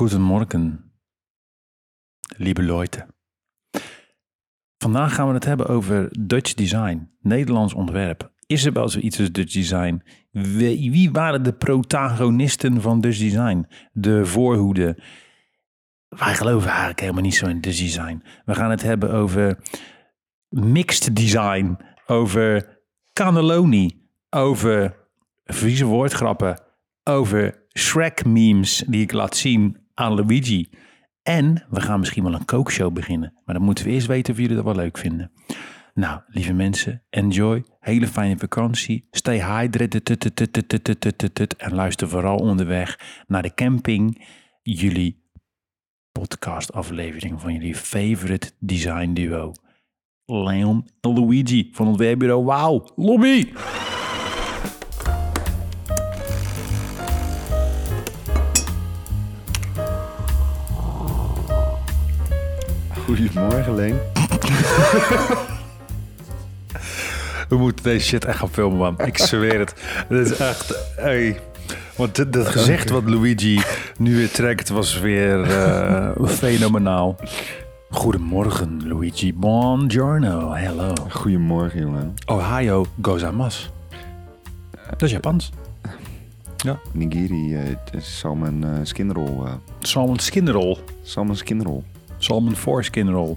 Guten Morgen, lieve Leute. Vandaag gaan we het hebben over Dutch design, Nederlands ontwerp. Is er wel zoiets als Dutch design? Wie, wie waren de protagonisten van Dutch design? De voorhoede. Wij geloven eigenlijk helemaal niet zo in Dutch design. We gaan het hebben over mixed design, over cannelloni, over vieze woordgrappen, over Shrek memes die ik laat zien aan Luigi. En we gaan misschien wel een kookshow beginnen. Maar dan moeten we eerst weten of jullie dat wel leuk vinden. Nou, lieve mensen, enjoy. Hele fijne vakantie. Stay hydrated. En luister vooral onderweg naar de camping. Jullie podcast aflevering van jullie favorite design duo. Leon en Luigi van ontwerpbureau Wauw. Lobby! Goedemorgen, Leen. We moeten deze shit echt gaan filmen, man. Ik zweer het. Dit is echt... Hey. Want dat gezicht wat Luigi nu weer trekt was weer eh, fenomenaal. Goedemorgen, Luigi. Buongiorno. Hello. Goedemorgen, jongen. Ohio gozaimasu. Dat is Japans. Nigiri, eh, het is salmon eh skinroll. eh Salmon skin roll. salmon skinroll. Salmon foreskin roll.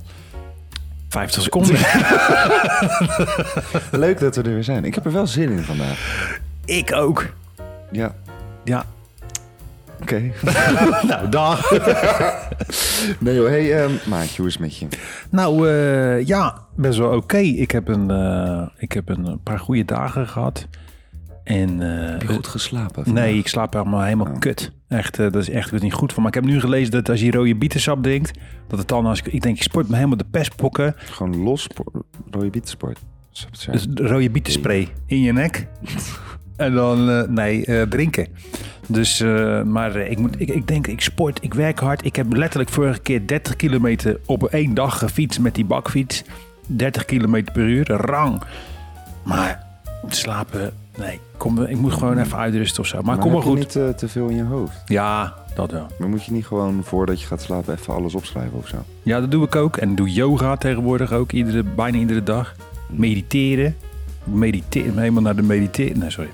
50 seconden. Leuk dat we er weer zijn. Ik heb er wel zin in vandaag. Ik ook. Ja, Ja. oké. Nou, dag. nee joh, hey ehm, maatje, hoe is het met je? Nou, eh, ja, best wel oké. Ik, heb een, eh, ik heb een paar goede dagen gehad. En, eh, Heb je goed geslapen? vandaag? nee, ik slaap helemaal, helemaal Oh. kut. Echt, eh, dat is echt niet goed voor. Maar ik heb nu gelezen dat als je rode bietensap drinkt, dat het dan als ik, ik denk, ik sport me helemaal de pestpokken. Gewoon los rode bietensport. Dus rode bietenspray in je nek. En dan, eh, nee, eh, drinken. Dus, eh, maar ik, moet, ik, ik denk, ik sport, ik werk hard. Ik heb letterlijk vorige keer 30 kilometer op één dag gefietst met die bakfiets. 30 kilometer per uur, rang. Maar slapen, nee, kom, ik moet gewoon even uitrusten of zo. Maar, kom maar heb je goed. niet eh, te veel in je hoofd? Ja, dat wel. Maar moet je niet gewoon voordat je gaat slapen even alles opschrijven of zo? Ja, dat doe ik ook. En doe yoga tegenwoordig ook, iedere, bijna iedere dag. Mediteren. Mediteren, helemaal naar de mediteren. Nee, sorry.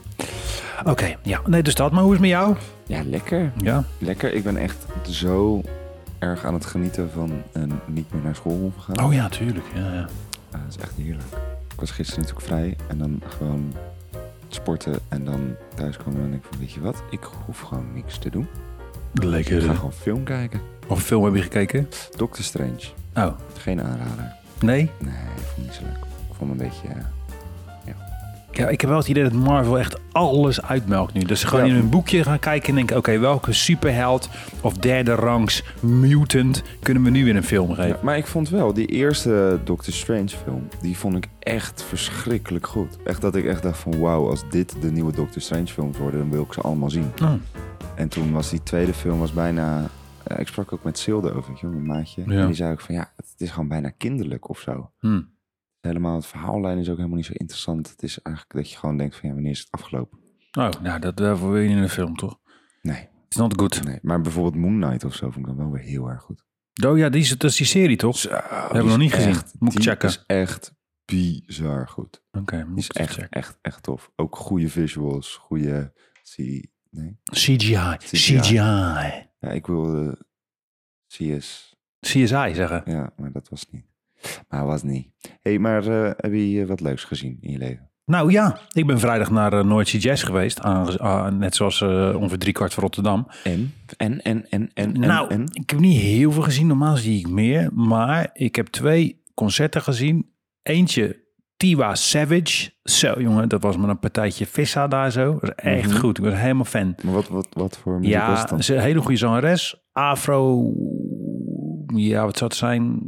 Oké, ja. Nee, dus dat. Maar hoe is het met jou? Ja, lekker. Ja. Lekker. Ik ben echt zo erg aan het genieten van een niet meer naar school hoeven gaan. Oh ja, tuurlijk. Ja, ja. Ja, dat is echt heerlijk. Ik was gisteren natuurlijk vrij en dan gewoon sporten en dan thuiskomen en denk ik van weet je wat, ik hoef gewoon niks te doen. Ik ga Lekker. gewoon film kijken. Of film heb je gekeken? Doctor Strange, Oh, geen aanrader. nee? Nee, ik vond het niet zo leuk. Ik vond hem een beetje... Ja, ik heb wel het idee dat Marvel echt alles uitmelkt nu. Dus ze gewoon Ja. in een boekje gaan kijken en denken... oké, welke superheld of derde rangs mutant kunnen we nu weer een film geven? Ja, maar ik vond wel, die eerste Doctor Strange film, die vond ik echt verschrikkelijk goed. Echt dat ik echt dacht van wauw, als dit de nieuwe Doctor Strange films worden, dan wil ik ze allemaal zien. Oh, En toen was die tweede film was bijna... eh, ik sprak ook met Silde over, mijn maatje. En die zei ook van ja, het is gewoon bijna kinderlijk of zo. hm. Helemaal, het verhaallijn is ook helemaal niet zo interessant. Het is eigenlijk dat je gewoon denkt van ja, wanneer is het afgelopen? oh nou, dat daarvoor wil je niet in een film, toch? Nee, It's not good. nee. Maar bijvoorbeeld Moon Knight of zo vond ik dan wel weer heel erg goed. Oh ja, die is, dat is die serie, toch? Zo, hebben we nog niet gezien. Moet ik checken. is echt bizar goed. Oké, Die moet is echt, checken. echt, echt tof. Ook goede visuals, goede... Zie, nee? CGI. CGI. CGI. Ja, ik wilde CS... CSI zeggen. Ja, maar dat was niet. Maar was niet. hey, maar eh, heb je eh, wat leuks gezien in je leven? Nou ja, ik ben vrijdag naar uh, Noordse Jazz geweest. ah, net zoals eh, ongeveer drie kwart van Rotterdam. En? En, en, en, en, en, nou, en? ik heb niet heel veel gezien. Normaal zie ik meer. Maar ik heb twee concerten gezien. Eentje, Tiwa Savage. Zo jongen, dat was maar een partijtje vissa daar zo. Dat was echt Mhm. goed. Ik was helemaal fan. Maar wat, wat, wat voor muziek was Ja, het dan? ze is een hele goede zangeres. Afro, ja, wat zou het zijn?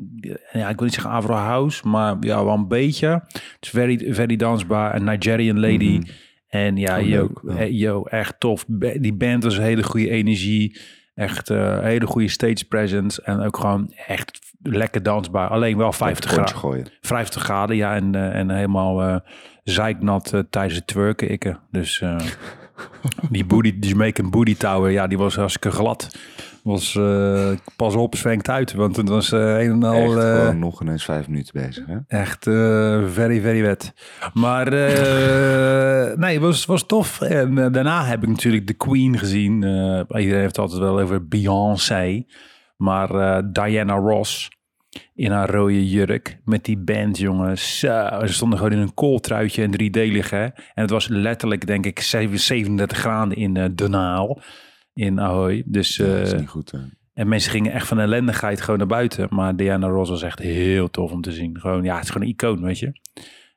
Ja, ik wil niet zeggen Afro House, maar ja, wel een beetje. Het is very, very dansbaar. Een Nigerian lady. Mhm. En ja, Oh, yo, leuk, eh, yo, echt tof. Die band was een hele goede energie. Echt eh, hele goede stage presence. En ook gewoon echt lekker dansbaar. Alleen wel 50 Kontje graden. gooien. 50 graden, ja. En, eh, en helemaal eh zeiknat tijdens het twerken. Ik, dus die, booty, die Jamaican Booty Tower, ja, die was hartstikke glad. Was, eh, pas op, zwenkt uit. Want het was eh, een en al... Echt eh, nog ineens vijf minuten bezig, hè? Echt very, very wet. Maar nee, het was, was tof. En daarna heb ik natuurlijk The Queen gezien. Iedereen heeft het altijd wel over Beyoncé. Maar Diana Ross in haar rode jurk met die band, jongens. Ze stonden gewoon in een kooltruitje en driedelig, hè. En het was letterlijk, denk ik, 37 graden in Den Haag, in Ahoy. Dus... Ja, dat is eh, niet goed, hè? en mensen gingen echt van ellendigheid gewoon naar buiten. Maar Diana Ross was echt heel tof om te zien. Gewoon, ja, het is gewoon een icoon, weet je.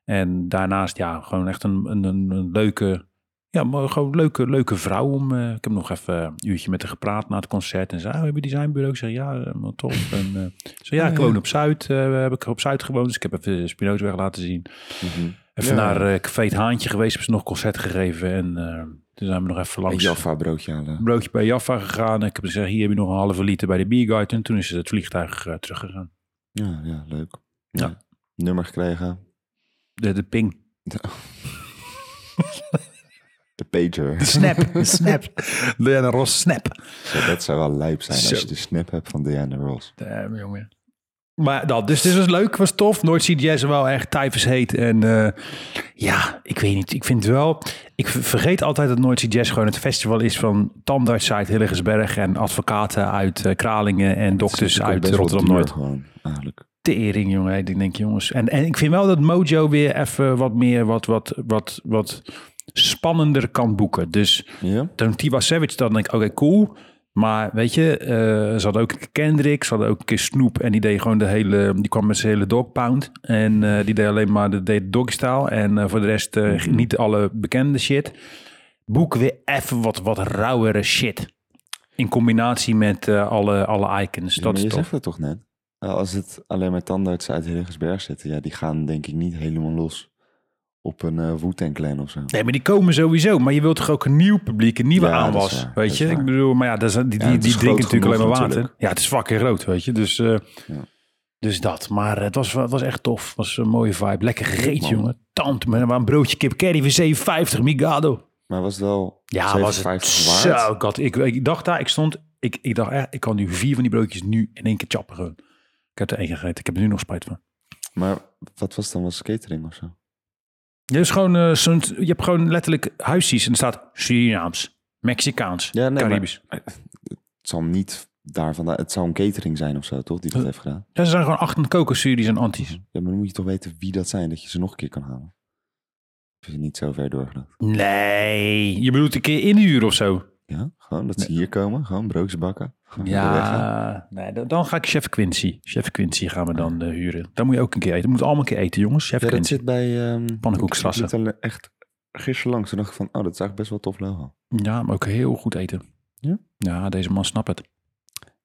En daarnaast, ja, gewoon echt een, een, een, leuke, ja, maar gewoon leuke, leuke vrouw. Om, eh, ik heb nog even een uurtje met haar gepraat na het concert. En zei, oh, heb je designbureau? Ik zeg, ja, eh, wat tof. En uh, zei, ja, ik woon op Zuid. Uh, heb ik op Zuid gewoond, dus ik heb even Spinozaweg laten zien. Mhm. Even Ja. naar Café het Haantje geweest, hebben ze nog concert gegeven. En toen zijn we nog even Een langs Jaffa broodje halen. broodje bij Jaffa gegaan. Ik heb gezegd, hier heb je nog een halve liter bij de Biergarten. Toen is het vliegtuig uh, teruggegaan. Ja, ja, leuk. Ja. Ja. Nummer gekregen. De, de ping. De pager. De snap. De snap. Diana Ross snap. Zo, dat zou wel lijp zijn Zo. als je de snap hebt van Diana Ross. Damn, jongen. Maar dat, dus dit was leuk, was tof. Nooit Jazz wel echt tyfus heet. En uh, ja, ik weet niet. Ik vind het wel... Ik vergeet altijd dat Nooit Jazz gewoon het festival is van tandarts uit Hillegersberg en advocaten uit uh, Kralingen en dokters uit Rotterdam-Noord. gewoon, eigenlijk. Tering, jongen. Ik denk, jongens. En, en ik vind wel dat Mojo weer even wat meer, wat, wat, wat, wat spannender kan boeken. Dus ja? toen Tiwa Savage, dan denk ik, oké, okay, cool. Maar weet je, uh, ze hadden ook een Kendrick, ze hadden ook een keer Snoep. En die deed gewoon de hele, die kwam met zijn hele dog pound. En uh, die deed alleen maar de deed doggy style. En uh, voor de rest -hmm. niet alle bekende shit. Boek weer even wat, wat rauwere shit. In combinatie met alle, alle icons. Ja, dat je zegt het toch net? Als het alleen maar tandartsen uit Hillegersberg zitten, ja, die gaan denk ik niet helemaal los op een uh, Wu-Tang Clan of zo. Nee, maar die komen sowieso. Maar je wilt toch ook een nieuw publiek, een nieuwe ja, aanwas, weet je? Ik bedoel, maar ja, dat is, die, die, ja, die drinken natuurlijk alleen maar water. Natuurlijk. Ja, het is fucking groot, weet je? Dus, uh, ja. dus dat. Maar het was, het was echt tof. Het was een mooie vibe. Lekker gegeten, jongen. Tante, maar een broodje kip curry voor 57, migado. Maar was het wel ja, was het zo, God, ik, ik dacht daar, ik stond, ik, ik dacht, eh, ik kan nu vier van die broodjes nu in één keer chappen gewoon. Ik heb er één gegeten. Ik heb er nu nog spijt van. Maar wat was dan? Was catering of zo? Je, is gewoon, uh, je hebt gewoon letterlijk huisjes en er staat Surinaams, Mexicaans, ja, nee, Caribisch. Maar, het zal niet daarvan, het zou een catering zijn of zo, toch? Die dat heeft gedaan. Ja, ze zijn gewoon achter koken, Suries en Antis. Ja, maar dan moet je toch weten wie dat zijn, dat je ze nog een keer kan halen. Of het niet zo ver doorgedacht? Nee, je bedoelt een keer inhuren of zo? Ja, gewoon dat ze nee. hier komen, gewoon broodjes bakken. Ja, nee, dan, dan ga ik Chef Quincy. Chef Quincy gaan we dan uh, huren. Dan moet je ook een keer eten. Moet allemaal een keer eten, jongens. Chef ja, dat Quincy. zit bij um, Pannenkoekstrassen. Ik liep echt gisteren langs. Toen dacht ik van, oh, dat is eigenlijk best wel tof logo. Ja, maar ook heel goed eten. Ja? Ja, deze man snapt het.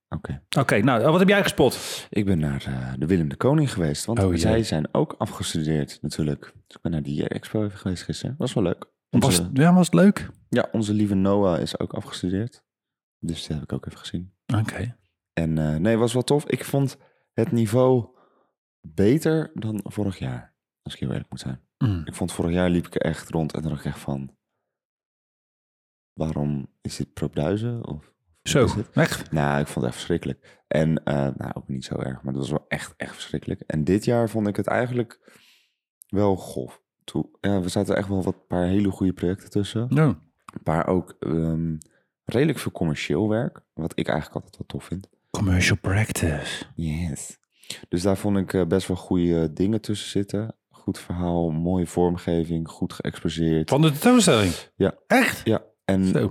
Oké. Okay. Oké, okay, nou, wat heb jij gespot? Ik ben naar uh, de Willem de Koning geweest. Want oh, zij zijn ook afgestudeerd natuurlijk. Dus ik ben naar die expo even geweest gisteren. Was wel leuk. Onze, was, ja, was het leuk? Ja, onze lieve Noah is ook afgestudeerd. Dus die heb ik ook even gezien. Oké. Okay. En uh, nee, was wel tof. Ik vond het niveau beter dan vorig jaar. Als ik heel eerlijk moet zijn. Mm. Ik vond vorig jaar liep ik er echt rond en dan dacht ik echt van... Waarom is dit proopduizen? Of Zo, echt? Nou, ik vond het echt verschrikkelijk. En, uh, nou, ook niet zo erg, maar dat was wel echt, echt verschrikkelijk. En dit jaar vond ik het eigenlijk wel golf. Toe, ja, we zaten echt wel wat paar hele goede projecten tussen. Ja. Een paar ook um, redelijk veel commercieel werk. Wat ik eigenlijk altijd wel tof vind. Commercial practice. Yes. Dus daar vond ik uh, best wel goede dingen tussen zitten. Goed verhaal, mooie vormgeving, goed geëxposeerd. Van de tentoonstelling? Ja. Echt? Ja. En Zo.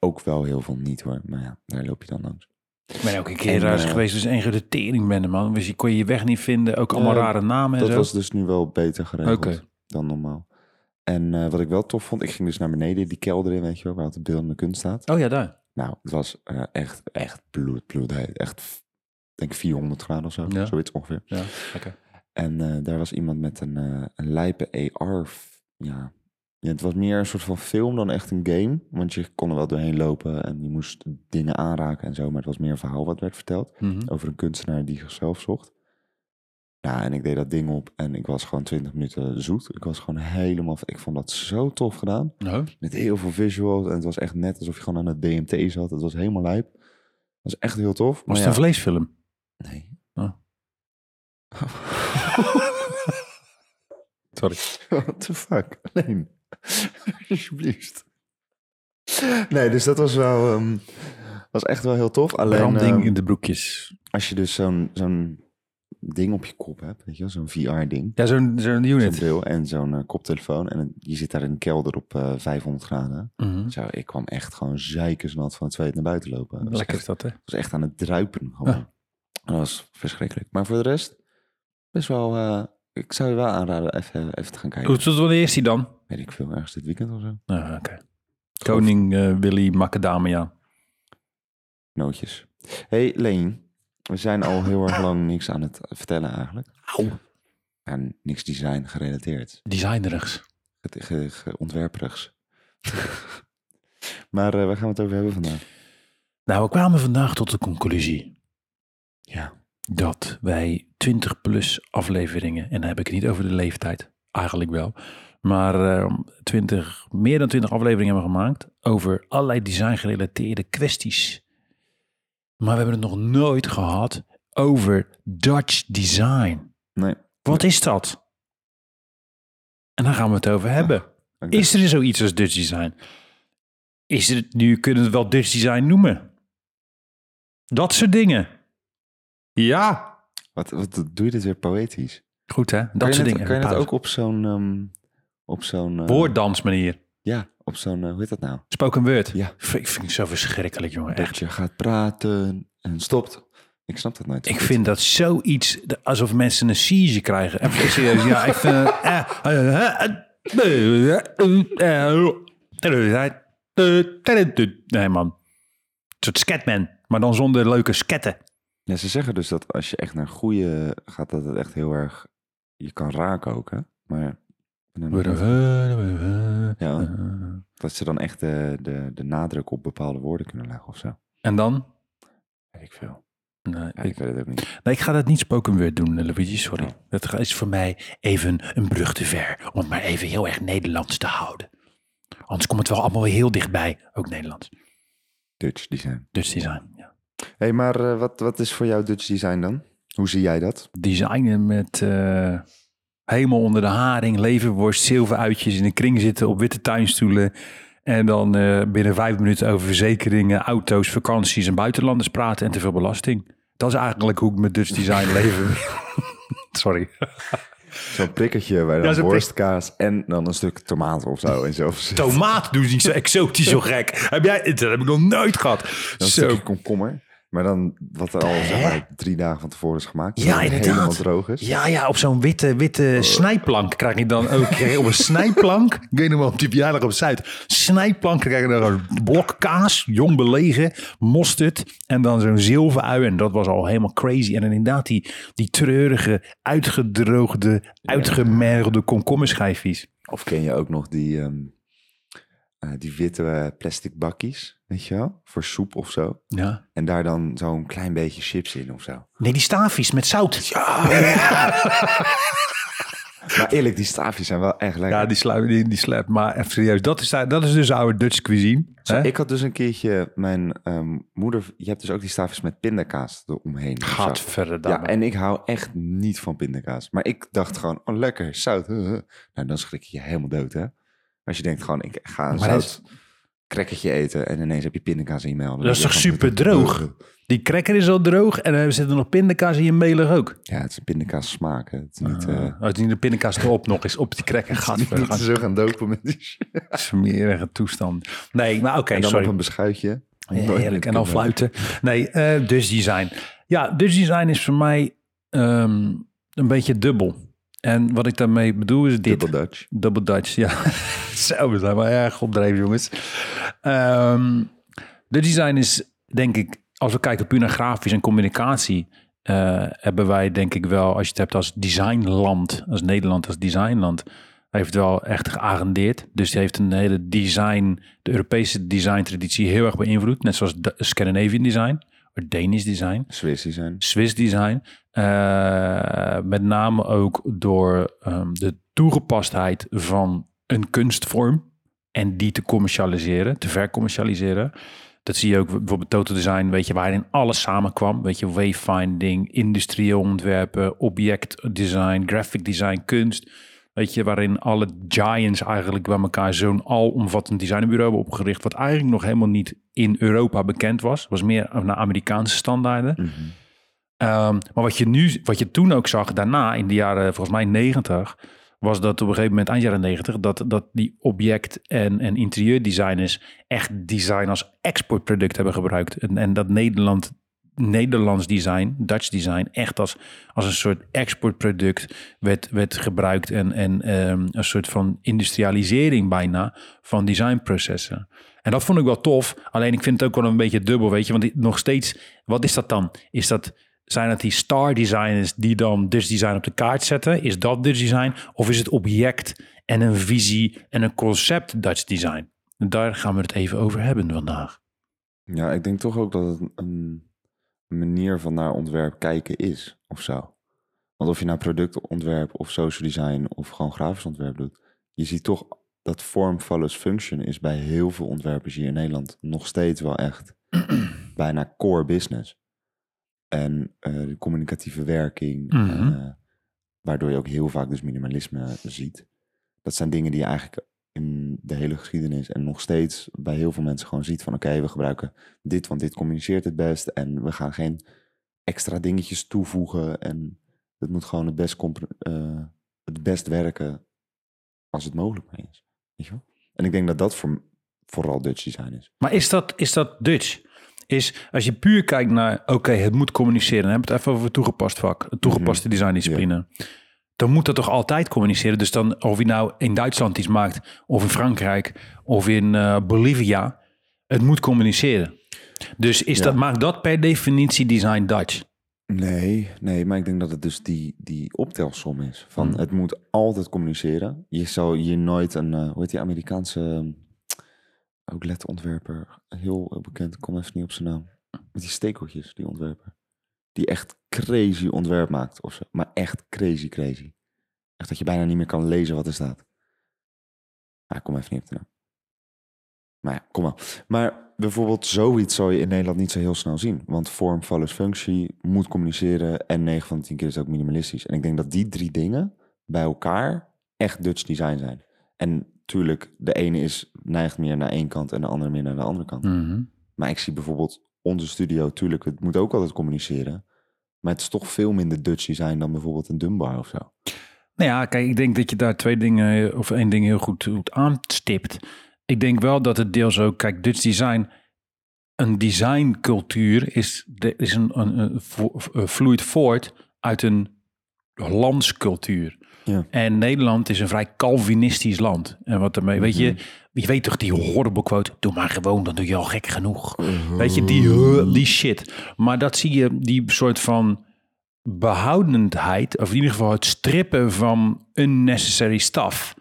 ook wel heel veel niet hoor. Maar ja, daar loop je dan langs. Ik ben ook een keer thuis uh, geweest, dus één grote tering ben man. Dus je kon je je weg niet vinden, ook allemaal uh, rare namen en Dat zo. was dus nu wel beter geregeld okay. dan normaal. En uh, wat ik wel tof vond, ik ging dus naar beneden, die kelder in, weet je wel, waar het beeldende kunst staat. Oh ja, daar. Nou, het was uh, echt, echt bloed, bloed. Echt, denk 400 graden of zo, ja. zoiets ongeveer. Ja, okay. En uh, daar was iemand met een, een lijpe AR, ja. ja. Het was meer een soort van film dan echt een game, want je kon er wel doorheen lopen en je moest dingen aanraken en zo, maar het was meer een verhaal wat werd verteld mm -hmm. over een kunstenaar die zichzelf zocht. Ja, en ik deed dat ding op en ik was gewoon 20 minuten zoet. Ik was gewoon helemaal... Ik vond dat zo tof gedaan. Met heel veel visuals. En het was echt net alsof je gewoon aan het DMT zat. Het was helemaal lijp. Dat is echt heel tof. Was Maar het een vleesfilm? Nee. Oh. Sorry. What the fuck? Nee. Alsjeblieft. Nee, dus dat was wel... ehm, was echt wel heel tof. Alleen Branding ehm, in de broekjes. als je dus zo'n zo'n ding op je kop hebt, weet je wel, zo'n VR-ding. Ja, zo'n zo'n Zo'n unit. bril en zo'n eh, koptelefoon. En je zit daar in een kelder op eh 500 graden. Mhm. Zo, ik kwam echt gewoon zeikersnat van het zweet naar buiten lopen. Dat Lekker echt, is dat, hè? was echt aan het druipen gewoon. Dat was verschrikkelijk. Maar voor de rest, best wel... eh, ik zou je wel aanraden even, even te gaan kijken. Hoe tot wanneer is die dan? Weet ik veel, ergens dit weekend of zo. Ah, Oké. Koning eh, Willy Macadamia. Nootjes. hey, Leen. We zijn al heel erg lang niks aan het vertellen eigenlijk. Auw. En niks design gerelateerd. Designerigs. Het ge, ge- ontwerperigs. maar eh, waar gaan we het over hebben vandaag? Nou, we kwamen vandaag tot de conclusie Ja. dat wij 20 plus afleveringen, en dan heb ik het niet over de leeftijd, eigenlijk wel, maar eh, 20, meer dan 20 afleveringen hebben gemaakt over allerlei design gerelateerde kwesties. Maar we hebben het nog nooit gehad over Dutch design. Nee. Wat is dat? En daar gaan we het over hebben. Is er zoiets als Dutch design? Is er, nu kunnen we het wel Dutch design noemen. Dat soort dingen. Ja. Wat, wat doe je dit weer poëtisch? Goed hè? Dat soort het, dingen. Kan je het ook op zo'n... ehm, op zo'n... eh, Woorddansmanier. Ja, op zo'n... eh, hoe heet dat nou? Spoken word. Ja. Vind, vind ik zo verschrikkelijk jongen. Echt. Dat je gaat praten en stopt. Ik snap dat nooit. Ik vind dat zoiets, alsof mensen een siege krijgen. Even serieus, ja, ik vind... eh, eh, eh, eh, eh, Nee man. Een soort scatman, maar dan zonder leuke sketten. Ja, ze zeggen dus dat als je echt naar goede gaat, dat het echt heel erg... Je kan raken ook, hè? Maar... Ja, dat ze dan echt de, de, de nadruk op bepaalde woorden kunnen leggen of zo. En dan? Weet ik veel. Nee, Ja, ik, ik weet het ook niet. nee, ik ga dat niet spoken word doen, eh, Luigi, sorry. Oh. Dat is voor mij even een brug te ver. Om het maar even heel erg Nederlands te houden. Anders komt het wel allemaal weer heel dichtbij. Ook Nederlands. Dutch design. Dutch design, ja. hey, maar eh, wat, wat is voor jou Dutch design dan? Hoe zie jij dat? Designen met eh helemaal onder de haring, leverworst, zilveruitjes in een kring zitten op witte tuinstoelen. En dan eh, binnen vijf minuten over verzekeringen, auto's, vakanties en buitenlanders praten en te veel belasting. Dat is eigenlijk hoe ik met Dutch design leef. Sorry. Zo'n prikkertje bij Ja, dan worstkaas en dan een stuk tomaat of zo. En zo. Tomaat doen ze niet zo exotisch, zo gek. Heb jij, dat heb ik nog nooit gehad. Dan een Zo. stukje komkommer. Maar dan wat er al zeg maar, drie dagen van tevoren is gemaakt. Ja, inderdaad. helemaal droog is. Ja, ja, op zo'n witte, witte snijplank krijg je dan ook. Op een snijplank, ik weet nog wel, op die verjaardag op Zuid. Snijplank krijg je dan een blok kaas, jong belegen, mosterd en dan zo'n zilverui. En dat was al helemaal crazy. En dan inderdaad die, die treurige, uitgedroogde, uitgemergelde komkommerschijfjes. Of ken je ook nog die, ehm, eh, die witte plastic bakjes, weet je wel? Voor soep of zo. Ja. En daar dan zo'n klein beetje chips in of zo. Nee, die staafjes met zout. Maar eerlijk, die staafjes zijn wel echt lekker. Ja, die slap, die, die slap. Maar even serieus, dat is, dat is dus oude Dutch cuisine. Zo, hè? ik had dus een keertje, mijn ehm, moeder, je hebt dus ook die staafjes met pindakaas eromheen. of zo. Gadverdamme. Ja, en ik hou echt niet van pindakaas. Maar ik dacht gewoon, oh lekker, zout. Nou, dan schrik je je helemaal dood, hè. Als je denkt gewoon, ik ga een zout crackertje eten en ineens heb je pindakaas in je. Dan Dat is toch super droog? Die cracker is al droog en er zitten nog pindakaas in je melig ook. Ja, het is een pindakaas smaak. hè. Het is niet, eh Uh, die de pindakaas erop nog eens op die cracker gaat. niet ze zo gaan dopen met die. Smerige toestand. Nee, maar oké, En dan sorry. op een beschuitje. Heerlijk. En dan fluiten. Nee, eh Dutch design. Ja, Dutch design is voor mij ehm, een beetje dubbel. En wat ik daarmee bedoel is dit. Double Dutch. Double Dutch, ja. Zo, we zijn wel erg opdreven, jongens. Ehm de design is, denk ik, als we kijken puur naar grafisch en communicatie, eh, hebben wij, denk ik wel, als je het hebt als designland, als Nederland als designland, heeft wel echt geagendeerd. Dus die heeft een hele design, de Europese design-traditie heel erg beïnvloed. Net zoals de Scandinavian design, Danish design. Swiss zijn. Swiss design. Eh, met name ook door ehm, de toegepastheid van een kunstvorm en die te commercialiseren, te vercommercialiseren. Dat zie je ook bijvoorbeeld Total Design, weet je, waarin alles samenkwam. Weet je, wayfinding, industrieel ontwerpen, objectdesign, graphic design, kunst. Weet je, waarin alle giants eigenlijk bij elkaar zo'n alomvattend designbureau hebben opgericht. Wat eigenlijk nog helemaal niet in Europa bekend was. Was meer naar Amerikaanse standaarden. Mhm. Ehm, maar wat je nu, wat je toen ook zag, daarna in de jaren volgens mij 90, was dat op een gegeven moment, eind jaren 90, dat, dat die object- en, en interieurdesigners echt design als exportproduct hebben gebruikt. En, en dat Nederland, Nederlands design, Dutch design, echt als, als een soort exportproduct werd, werd gebruikt. En, en ehm, een soort van industrialisering bijna van designprocessen. En dat vond ik wel tof. Alleen ik vind het ook wel een beetje dubbel, weet je. Want nog steeds, wat is dat dan? Is dat, zijn het die star designers die dan Dutch design op de kaart zetten? Is dat Dutch design? Of is het object en een visie en een concept Dutch design? Daar gaan we het even over hebben vandaag. Ja, ik denk toch ook dat het een manier van naar ontwerp kijken is, of zo. Want of je nou productontwerp of social design of gewoon grafisch ontwerp doet, je ziet toch dat form follows function is bij heel veel ontwerpers hier in Nederland nog steeds wel echt bijna core business. En eh, de communicatieve werking, Mhm. eh, waardoor je ook heel vaak dus minimalisme ziet. Dat zijn dingen die je eigenlijk in de hele geschiedenis en nog steeds bij heel veel mensen gewoon ziet van oké, we gebruiken dit, want dit communiceert het best en we gaan geen extra dingetjes toevoegen en het moet gewoon het best, eh, het best werken als het mogelijk maar is. Weet je wel? En ik denk dat dat voor, vooral Dutch design is. Maar is dat, is dat Dutch? Is als je puur kijkt naar, oké, het moet communiceren. Dan hebben we het even over het toegepast vak, het toegepaste designdiscipline. Dan moet dat toch altijd communiceren. Dus dan, of je nou in Duitsland iets maakt, of in Frankrijk, of in eh, Bolivia, het moet communiceren. Dus is Ja. dat, maakt dat per definitie design Dutch? Nee, nee, maar ik denk dat het dus die, die optelsom is. Van Hmm. het moet altijd communiceren. Je zou hier nooit een, eh, hoe heet die Amerikaanse um, outletontwerper, heel, heel bekend, ik kom even niet op zijn naam. Met die stekeltjes, die ontwerper. Die echt crazy ontwerp maakt of zo. Maar echt crazy, crazy. Echt dat je bijna niet meer kan lezen wat er staat. Ja, ik kom even niet op de naam. Maar ja, kom maar. Maar bijvoorbeeld zoiets zou je in Nederland niet zo heel snel zien. Want vorm follows functie, moet communiceren en 9 van de 10 keer is het ook minimalistisch. En ik denk dat die drie dingen bij elkaar echt Dutch design zijn. En tuurlijk, de ene is neigt meer naar één kant en de andere meer naar de andere kant. Mhm. Maar ik zie bijvoorbeeld onze studio, tuurlijk, het moet ook altijd communiceren. Maar het is toch veel minder Dutch design dan bijvoorbeeld een Dunbar of zo. Nou ja, kijk, ik denk dat je daar twee dingen, of één ding heel goed, goed aanstipt. Ik denk wel dat het deels ook, kijk, Dutch design, een designcultuur is, is een, een, eh, vloeit voort uit een landscultuur. Ja. En Nederland is een vrij Calvinistisch land. En wat daarmee, weet je, je weet toch die horrible quote, doe maar gewoon, dan doe je al gek genoeg. Weet je, die, uh, die shit. Maar dat zie je, die soort van behoudendheid, of in ieder geval het strippen van unnecessary stuff.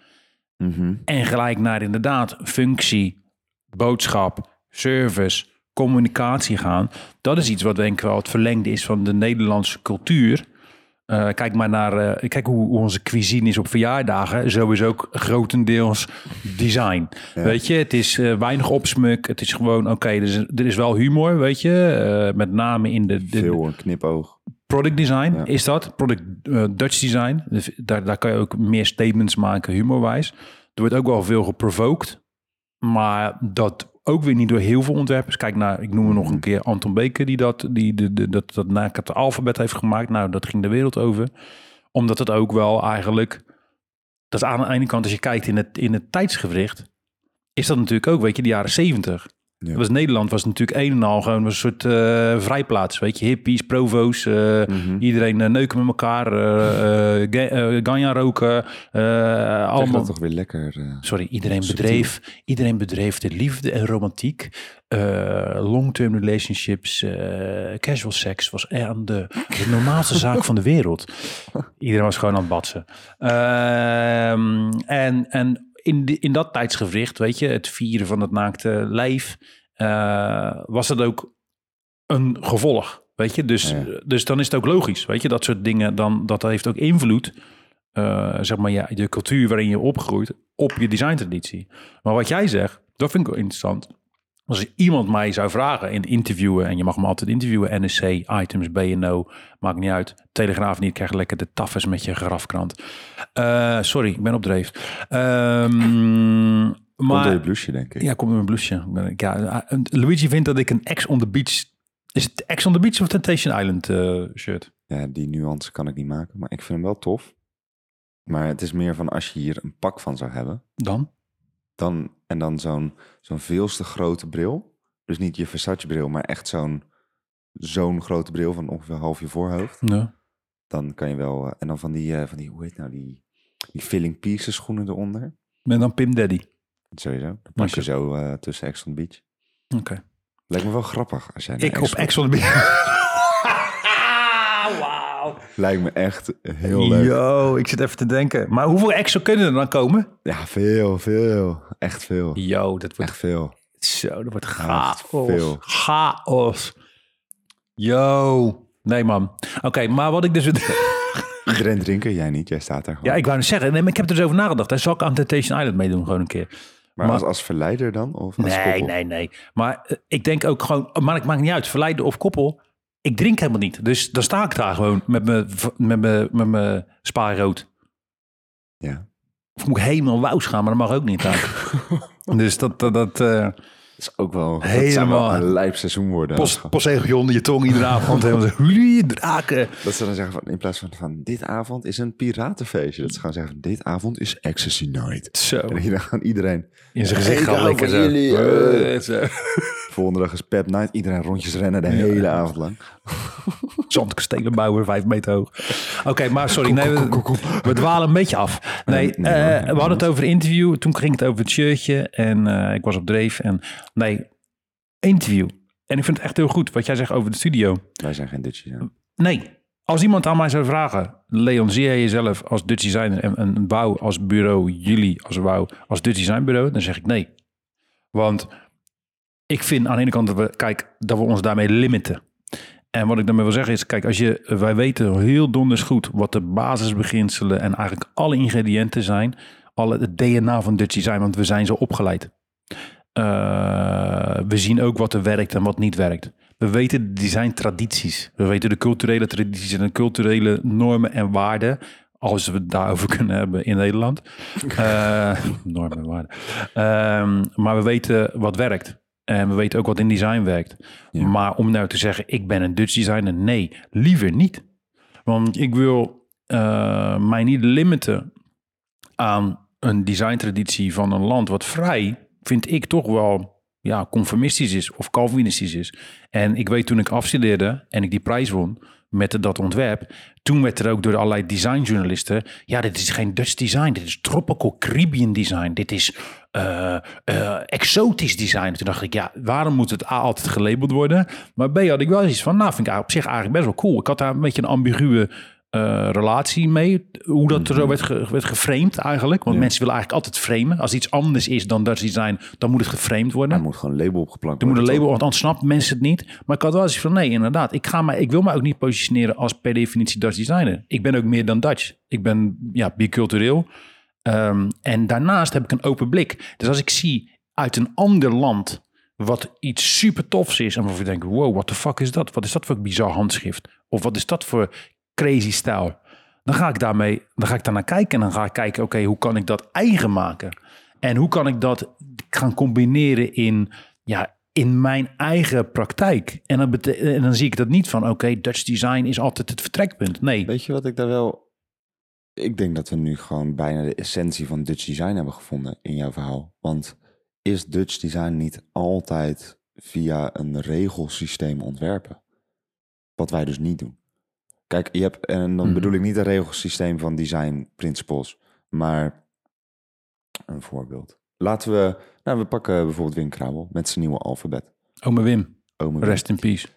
Mhm. En gelijk naar inderdaad functie, boodschap, service, communicatie gaan. Dat is iets wat denk ik wel het verlengde is van de Nederlandse cultuur. Eh, kijk maar naar eh, kijk hoe, hoe onze cuisine is op verjaardagen. Zo is ook grotendeels design. Weet je, het is eh, weinig opsmuk. Het is gewoon, oké, er, is, er is wel humor, weet je. met name in de, de, Veel een knipoog. Product design Ja. is dat. Product Dutch design. Dus daar, daar kan je ook meer statements maken, humorwijs. Er wordt ook wel veel geprovoked. Maar dat ook weer niet door heel veel ontwerpers. Kijk naar, ik noem er nog een keer Anton Beker... die dat, die, de, de, dat, dat het alfabet heeft gemaakt. Nou, dat ging de wereld over. Omdat het ook wel eigenlijk... Dat aan de ene kant, als je kijkt in het, in het tijdsgewricht... is dat natuurlijk ook, weet je, de jaren zeventig. Ja. Dat was Nederland was natuurlijk een en al gewoon een soort eh, vrijplaats. Weet je, hippies, provo's, eh, Mhm. iedereen eh, neuken met elkaar, eh, ganja roken, allemaal. dat toch weer lekker. Sorry, iedereen Subtiel. bedreef, iedereen bedreef de liefde en romantiek. Long-term relationships, casual sex was er aan de, de normaalste zaak van de wereld. Iedereen was gewoon aan het batsen. Ehm, en en in, in dat tijdsgewricht, weet je, het vieren van het naakte lijf, eh, was dat ook een gevolg. Weet je, dus, Ja. dus dan is het ook logisch, weet je, dat soort dingen, dan, dat heeft ook invloed eh, zeg maar, ja, de cultuur waarin je opgroeit op je designtraditie. Maar wat jij zegt, dat vind ik wel interessant. Als iemand mij zou vragen in interviewen, en je mag me altijd interviewen, NSC, items, BNO, maakt niet uit. Telegraaf niet, krijg lekker de taffes met je grafkrant. Eh, sorry, ik ben op dreef. Ehm, Komt door je maar blouseje, denk ik. ja, komt met mijn Ja, eh, Luigi vindt dat ik een Ex on the Beach. Is het Ex on the Beach of Temptation Island eh, shirt? Ja, die nuance kan ik niet maken, maar ik vind hem wel tof. Maar het is meer van als je hier een pak van zou hebben, Dan? dan, en dan zo'n zo'n veelste grote bril. Dus niet je Versace bril, maar echt zo'n zo'n grote bril van ongeveer half je voorhoofd. Ja. Dan kan je wel, eh, en dan van die, eh, van die hoe heet nou, die, die filling pieces schoenen eronder. Ben dan Pim Daddy. Sowieso, dan pas je zo eh, tussen Ex on the Beach. Oké. Lijkt me wel grappig als jij Ik op Ex- on Beach. Wauw. Lijkt me echt heel leuk. Yo, ik zit even te denken. Maar hoeveel extra kunnen er dan komen? Ja, veel, veel. Echt veel. Yo, dat wordt Echt veel. zo, dat wordt chaos. veel. Chaos. Yo. Nee, man. Oké, maar wat ik dus... Iedereen drinken, jij niet. Jij staat daar gewoon. ja, ik wou net zeggen. Nee, maar ik heb er dus over nagedacht. Hij zal ik aan Temptation Island meedoen gewoon een keer. maar maar- als, als verleider dan? Of als Nee, koppel? nee, nee. Maar eh, ik denk ook gewoon... Maar het maakt niet uit. Verleiden of koppel. Ik drink helemaal niet. Dus dan sta ik daar gewoon met mijn, met mijn, met mijn spaarrood. Ja. Of moet ik helemaal wous gaan, maar dat mag ook niet. Daar. dus dat... dat, dat eh, Dat is ook wel... Helemaal. wel een lijp seizoen worden. Post, onder je tong iedere avond. Helemaal zo, "Hullie, draken. Dat ze dan zeggen van, in plaats van, van dit avond is een piratenfeestje. Dat ze gaan zeggen van, dit avond is Ecstasy Night. Zo, En hier dan gaan iedereen... in zijn gezicht gaan lekker zo. jullie, eh. Eh, zo. Volgende dag is Pep Night. Iedereen rondjes rennen de hele avond lang. Zandkastelen bouwen, vijf meter hoog. Oké, maar sorry, nee, we, we dwalen een beetje af. Nee, nee, eh, we hadden het over interview. Toen ging het over het shirtje en eh, ik was op dreef. En nee, interview. En ik vind het echt heel goed wat jij zegt over de studio. Wij zijn geen Dutchies. hè? Nee, als iemand aan mij zou vragen, Leon, zie jij jezelf als Dutch designer en een bouw als bureau, jullie als bouw als Dutch design bureau? Dan zeg ik nee. Want ik vind aan de ene kant dat we, kijk, dat we ons daarmee limiten. En wat ik daarmee wil zeggen is, kijk, als je, wij weten heel donders goed wat de basisbeginselen en eigenlijk alle ingrediënten zijn. Alle, het DNA van Dutch design, want we zijn zo opgeleid. Eh, we zien ook wat er werkt en wat niet werkt. We weten de designtradities. We weten de culturele tradities en de culturele normen en waarden. Als we het daarover kunnen hebben in Nederland. Eh, normen en waarden. Ehm, maar we weten wat werkt. En we weten ook wat in design werkt. Ja. Maar om nou te zeggen, ik ben een Dutch designer. Nee, liever niet. Want ik wil eh, mij niet limiten aan een designtraditie van een land wat vrij, vind ik toch wel ja, conformistisch is of Calvinistisch is. En ik weet toen ik afstudeerde en ik die prijs won met dat ontwerp, toen werd er ook door allerlei designjournalisten, ja, dit is geen Dutch design, dit is tropical Caribbean design, dit is eh, eh, exotisch design. Toen dacht ik, ja, waarom moet het A altijd gelabeld worden? Maar B had ik wel iets van, nou, vind ik op zich eigenlijk best wel cool. Ik had daar een beetje een ambiguë eh, relatie mee. Hoe dat er zo werd, ge, werd geframed eigenlijk. Want Ja. mensen willen eigenlijk altijd framen. Als iets anders is dan Dutch design, dan moet het geframed worden. Er moet gewoon een label opgeplankt Er moet een worden. label, want anders snappen mensen het niet. Maar ik had wel eens van, nee, inderdaad. Ik, ga mij, ik wil me ook niet positioneren als per definitie Dutch designer. Ik ben ook meer dan Dutch. Ik ben ja, bicultureel. Ehm, en daarnaast heb ik een open blik. Dus als ik zie uit een ander land wat iets super tofs is. En waarvan ik denk, wow, what the fuck is dat? Wat is dat voor bizar handschrift? Of wat is dat voor crazy stijl? Dan ga ik daarmee, dan ga ik daarnaar kijken. En dan ga ik kijken, oké, hoe kan ik dat eigen maken? En hoe kan ik dat gaan combineren in, ja, in mijn eigen praktijk? En dan, en dan zie ik dat niet van, oké, Dutch design is altijd het vertrekpunt. Nee, Weet je wat ik daar wel... Ik denk dat we nu gewoon bijna de essentie van Dutch design hebben gevonden in jouw verhaal. Want is Dutch design niet altijd via een regelsysteem ontwerpen? Wat wij dus niet doen. Kijk, je hebt, en dan Mhm. bedoel ik niet een regelsysteem van design principles, maar een voorbeeld. Laten we, nou, we pakken bijvoorbeeld Wim Krabel met zijn nieuwe alfabet. Ome Wim, Ome Wim. rest in peace.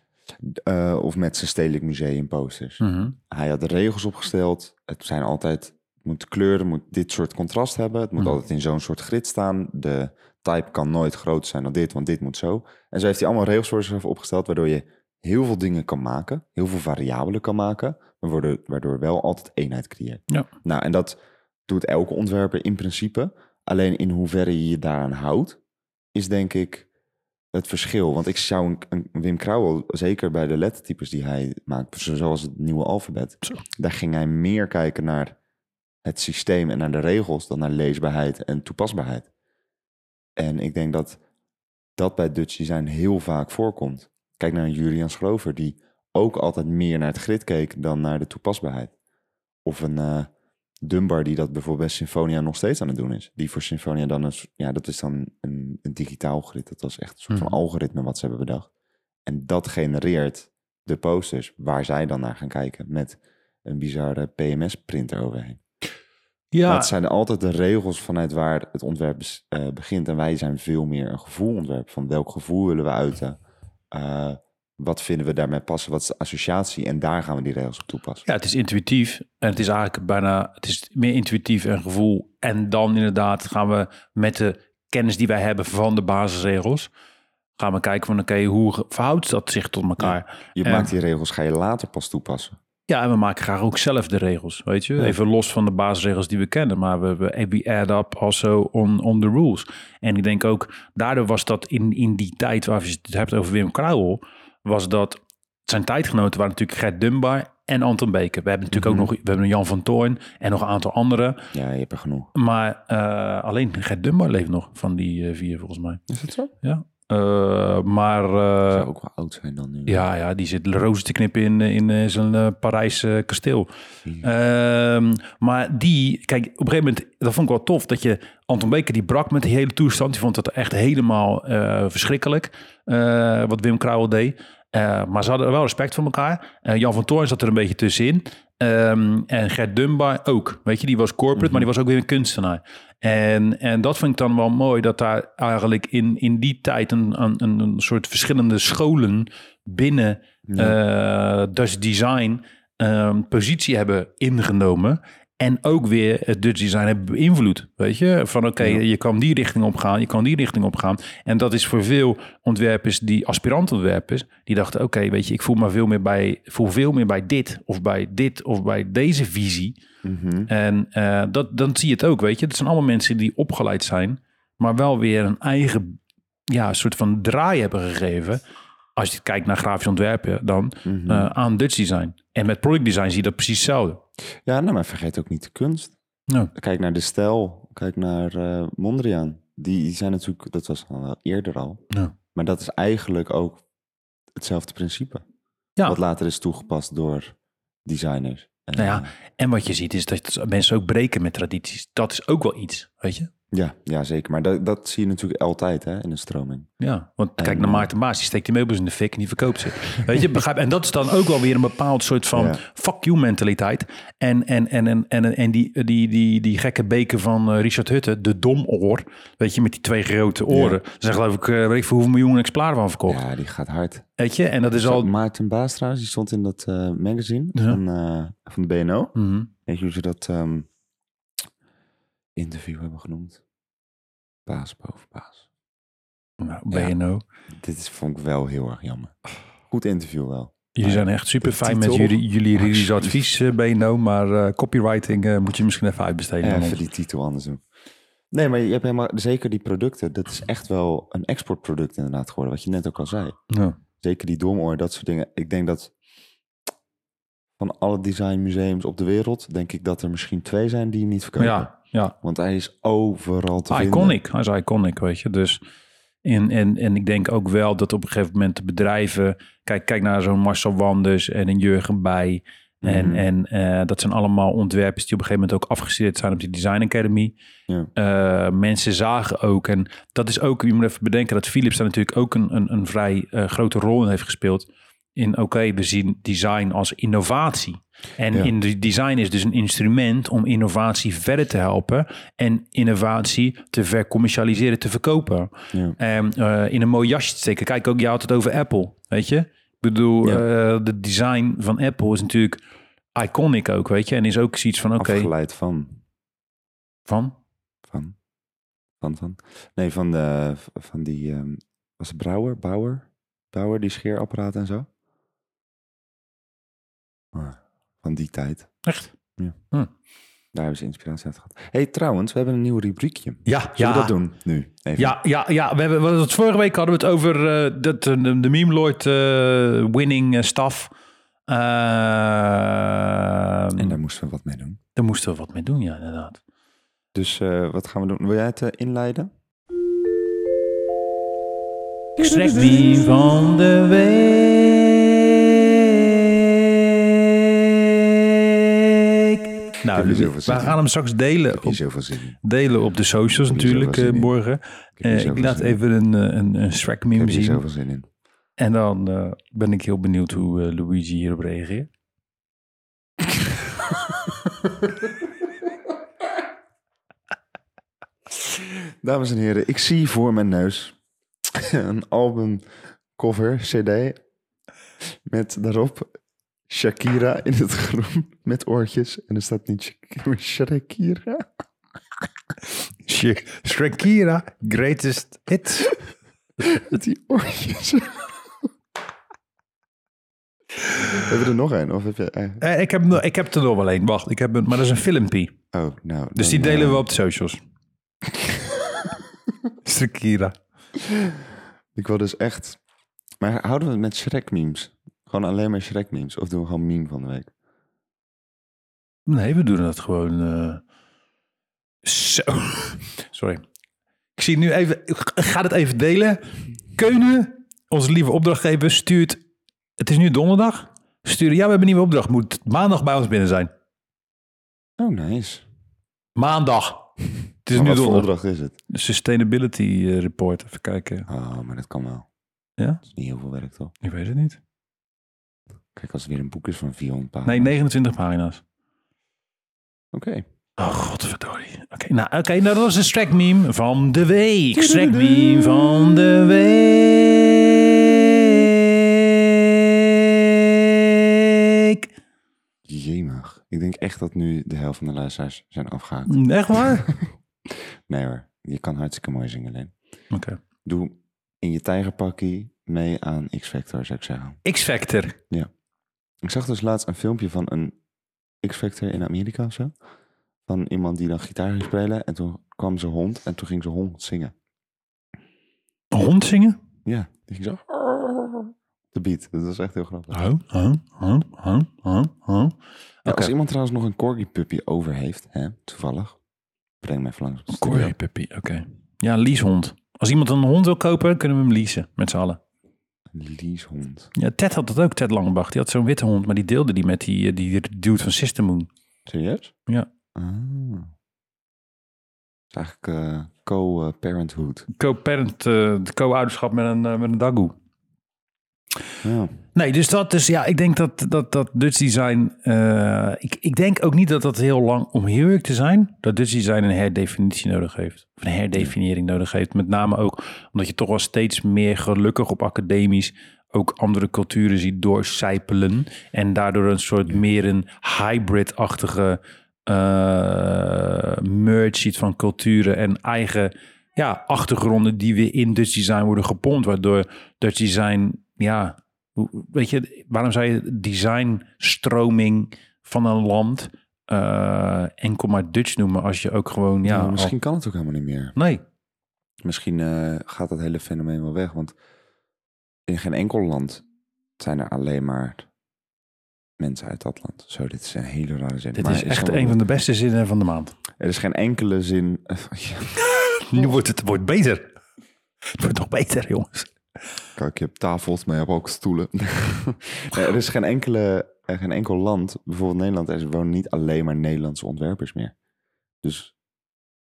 Eh, of met zijn stedelijk museum posters. Mhm. Hij had de regels opgesteld. Het zijn altijd, het moet kleuren, moet dit soort contrast hebben. Het moet Mhm. altijd in zo'n soort grid staan. De type kan nooit groter zijn dan dit, want dit moet zo. En zo heeft hij allemaal regels voor zichzelf opgesteld, waardoor je heel veel dingen kan maken, heel veel variabelen kan maken, maar waardoor, waardoor wel altijd eenheid creëert. Ja. Nou, en dat doet elke ontwerper in principe. Alleen in hoeverre je je daaraan houdt, is denk ik het verschil. Want ik zou een, een Wim Krauwel, zeker bij de lettertypes die hij maakt, zo- zoals het nieuwe alfabet, Zo. daar ging hij meer kijken naar het systeem en naar de regels dan naar leesbaarheid en toepasbaarheid. En ik denk dat dat bij Dutch Design heel vaak voorkomt. Kijk naar Julian Schrover, die ook altijd meer naar het grid keek dan naar de toepasbaarheid. Of een eh, Dunbar die dat bijvoorbeeld bij Symfonia nog steeds aan het doen is. Die voor Symfonia dan een, ja, dat is dan een, een digitaal grid. Dat was echt een soort Mhm. van algoritme wat ze hebben bedacht. En dat genereert de posters waar zij dan naar gaan kijken met een bizarre PMS-printer overheen. Ja, Maar het zijn altijd de regels vanuit waar het ontwerp eh, begint. En wij zijn veel meer een gevoelontwerp. Van welk gevoel willen we uiten? Eh, wat vinden we daarmee passen? Wat is de associatie? En daar gaan we die regels op toepassen. Ja, het is intuïtief. En het is eigenlijk bijna, het is meer intuïtief en gevoel. En dan inderdaad gaan we met de kennis die wij hebben van de basisregels, gaan we kijken van oké, hoe verhoudt dat zich tot elkaar? Je maakt die regels, ga je later pas toepassen. Ja, en we maken graag ook zelf de regels, weet je. Even los van de basisregels die we kennen, maar we, we, we add up also on, on the rules. En ik denk ook, daardoor was dat in, in die tijd waar je het hebt over Wim Kruijel, was dat zijn tijdgenoten waren natuurlijk Gert Dunbar en Anton Beker. We hebben natuurlijk Mhm. ook nog, we hebben Jan van Toorn en nog een aantal anderen. Ja, je hebt er genoeg. Maar eh, alleen Gert Dunbar leeft nog van die eh, vier volgens mij. Is dat zo? Ja. Eh, maar eh, Zou ook wel oud zijn dan nu. ja, ja, die zit rozen te knippen in, in eh, zijn eh, Parijse kasteel. Ehm, maar die, kijk, op een gegeven moment, dat vond ik wel tof, dat je Anton Beker, die brak met die hele toestand. Die vond dat echt helemaal verschrikkelijk, wat Wim Kruijel deed. Eh, maar ze hadden wel respect voor elkaar. Eh, Jan van Toorn zat er een beetje tussenin. Ehm, en Gert Dunbar ook. Weet je, die was corporate, maar die was ook weer een kunstenaar. En, en dat vind ik dan wel mooi, dat daar eigenlijk in, in die tijd een, een, een soort verschillende scholen binnen eh Dutch Design ehm, positie hebben ingenomen. En ook weer het Dutch Design hebben beïnvloed. Weet je, van oké, Ja. je kan die richting op gaan, je kan die richting op gaan. En dat is voor veel ontwerpers, die aspirantontwerpers, die dachten: oké, weet je, ik voel me veel meer bij, voel veel meer bij dit of bij dit of bij deze visie. Mhm. En eh, dat, dan zie je het ook, weet je. Het zijn allemaal mensen die opgeleid zijn, maar wel weer een eigen ja, soort van draai hebben gegeven. Als je kijkt naar grafisch ontwerpen, dan Mhm. eh, aan Dutch design. En met product design zie je dat precies hetzelfde. Ja, nou, maar vergeet ook niet de kunst. Kijk naar de stijl. Kijk naar eh, Mondriaan. Die, die zijn natuurlijk, dat was al wel eerder al. Maar dat is eigenlijk ook hetzelfde principe. Ja. Wat later is toegepast door designers. En, Nou ja, eh, en wat je ziet is dat mensen ook breken met tradities. Dat is ook wel iets, weet je. Ja, ja, zeker. Maar dat, dat zie je natuurlijk altijd hè, in een stroming. Ja, want kijk En, naar eh, Maarten Baas, die steekt die meubels in de fik en die verkoopt ze. Weet je, begrijp? En dat is dan ook wel weer een bepaald soort van Ja. fuck you mentaliteit. En, en, en, en, en, en die, die, die, die gekke beker van eh, Richard Hutte, de domoor, weet je, met die twee grote oren. Er zijn geloof ik, eh, weet ik voor hoeveel miljoen exemplaren van verkocht. Ja, die gaat hard. Weet je, en dat is al... Maarten Baas trouwens, die stond in dat magazine Ja. van, van de BNO. Mhm. Weet je hoe ze dat ehm, interview hebben genoemd? Baas boven baas. Nou, Ja. BNO. Dit is, vond ik wel heel erg jammer. Goed interview wel. Jullie zijn echt super fijn met jullie, jullie juridisch alsjeblieft. advies, eh, BNO. Maar eh, copywriting eh, moet je misschien even uitbesteden. Even ons. die titel anders doen. Nee, maar je hebt helemaal, zeker die producten, dat is echt wel een exportproduct inderdaad geworden, wat je net ook al zei. Ja. Zeker die domoor, dat soort dingen. Ik denk dat van alle designmuseums op de wereld, denk ik dat er misschien twee zijn die hem niet verkopen. ja, ja. Want hij is overal te vinden. Iconic, hij is iconic, weet je. Dus en, en, en ik denk ook wel dat op een gegeven moment de bedrijven... Kijk, kijk naar zo'n Marcel Wanders en een Jurgen Bij. En, Mhm. en eh, dat zijn allemaal ontwerpers die op een gegeven moment ook afgestudeerd zijn op die Design Academy. Ja. Eh, mensen zagen ook, en dat is ook, je moet even bedenken dat Philips daar natuurlijk ook een, een, een vrij eh, grote rol in heeft gespeeld. In oké, we zien design als innovatie. En Ja. in de design is dus een instrument om innovatie verder te helpen en innovatie te vercommercialiseren, te verkopen. Ja. En eh, in een mooi jasje te steken. Kijk ook, je had het over Apple, weet je? Ik bedoel, Ja. eh, de design van Apple is natuurlijk iconic ook, weet je? En is ook zoiets van, oké, Afgeleid van, van? van, van, van. Nee, van, de, van die, ehm, was het Brouwer? Bauer? Bauer, die scheerapparaat en zo? Ah, van die tijd. Echt? Ja, Daar hebben ze inspiratie uit gehad. hey, trouwens, we hebben een nieuw rubriekje. Ja, Zullen ja. we dat doen nu? Even. Ja, ja, ja. We hebben, we vorige week hadden we het over eh, dat, eh, de, de Meme Lord eh, winning stuff. Eh, En daar moesten we wat mee doen. daar moesten we wat mee doen, ja, inderdaad. Dus wat gaan we doen? Wil jij het inleiden? Strekmeme van de week. Nou, we in. gaan hem straks delen op, delen op de socials natuurlijk eh, morgen. Ik Eh, hier ik zoveel laat in. even een, eh, een, een Shrek Ik meme zien. zoveel zin in. En dan eh, ben ik heel benieuwd hoe eh, Luigi hierop reageert. Dames en heren, ik zie voor mijn neus een albumcover, CD, met daarop Shakira in het groen met oortjes. En er staat niet Shakira, maar Shakira. Sh- greatest hit. Met die oortjes. Hebben we er nog een? Of heb je... eh, Eh, ik, heb, nog- ik heb er nog wel één. Wacht, ik heb een, maar dat is een filmpie. Oh, nou. Dus dan, die delen eh, we op de socials. Shrekira. Ik wil dus echt... Maar houden we het met Shrek-memes? Gewoon alleen maar Shrek-memes? Of doen we gewoon meme van de week? Nee, we doen dat gewoon. eh, Zo. Sorry. Ik zie nu even. Ik ga het even delen. Keunen, onze lieve opdrachtgever, stuurt. Het is nu donderdag. Sturen. Ja, we hebben een nieuwe opdracht. Moet maandag bij ons binnen zijn. Oh, nice. Maandag. Het is Maar nu wat voor donderdag. opdracht is het? De Sustainability eh, Report. Even kijken. Oh, maar dat kan wel. Ja? Dat is niet heel veel werk, toch? Ik weet het niet. Kijk, als het weer een boek is van 400 pagina's. Nee, 29 pagina's. Oké. Oh, godverdorie. Oké, nou, oké, nou, dat was de Strek meme van de week. Strek meme van de week. Jemig. Ik denk echt dat nu de helft van de luisteraars zijn afgehaakt. Echt waar? Nee hoor, je kan hartstikke mooi zingen alleen. Oké. Doe in je tijgerpakkie mee aan X-Factor, zou ik zeggen. X-Factor. Ik zag dus laatst een filmpje van een X-Factor in Amerika of zo. Van iemand die dan gitaar ging spelen. En toen kwam zijn hond en toen ging zijn hond zingen. Hond zingen? Ja, die ging zo... De beat. Dat was echt heel grappig. Oh, oh, oh, oh, oh, oh. Ja. Als iemand trouwens nog een corgi puppy over heeft, hè, toevallig, breng mij langs. studio. Corey Puppy, oké. Ja, leasehond. Als iemand een hond wil kopen, kunnen we hem leasen, met z'n allen. Leasehond. Ja, Ted had dat ook, Ted Langebach. Die had zo'n witte hond, maar die deelde die met die, eh, die dude van System Moon. Serieus? Ja. Ah. Dat is eigenlijk eh, co-parenthood. Co-parent, eh, de co-ouderschap met een, met een dagoe. Ja. Nee, dus dat dus ja, ik denk dat dat, dat Dutch design. eh, ik, ik denk ook niet dat dat heel lang, om heel eerlijk te zijn, dat Dutch design een herdefinitie nodig heeft. Of een herdefiniëring nodig heeft. Met name ook omdat je toch wel steeds meer gelukkig op academisch ook andere culturen ziet doorcijpelen. En daardoor een soort meer een hybrid-achtige eh, merge ziet van culturen en eigen ja, achtergronden die weer in Dutch design worden gepompt. Waardoor Dutch design, ja, weet je, waarom zou je designstroming van een land eh, enkel maar Dutch noemen als je ook gewoon, ja, Nou, al- misschien kan het ook helemaal niet meer. nee. Misschien eh, gaat dat hele fenomeen wel weg. Want in geen enkel land zijn er alleen maar mensen uit dat land. Zo, dit is een hele rare zin. Dit Maar is echt een van de beste zinnen van de maand. Er is geen enkele zin... Nu wordt het wordt beter. Het wordt nog beter, jongens. Kijk, je hebt tafels, maar je hebt ook stoelen. Er is geen, enkele, er geen enkel land, bijvoorbeeld Nederland, er wonen niet alleen maar Nederlandse ontwerpers meer. Dus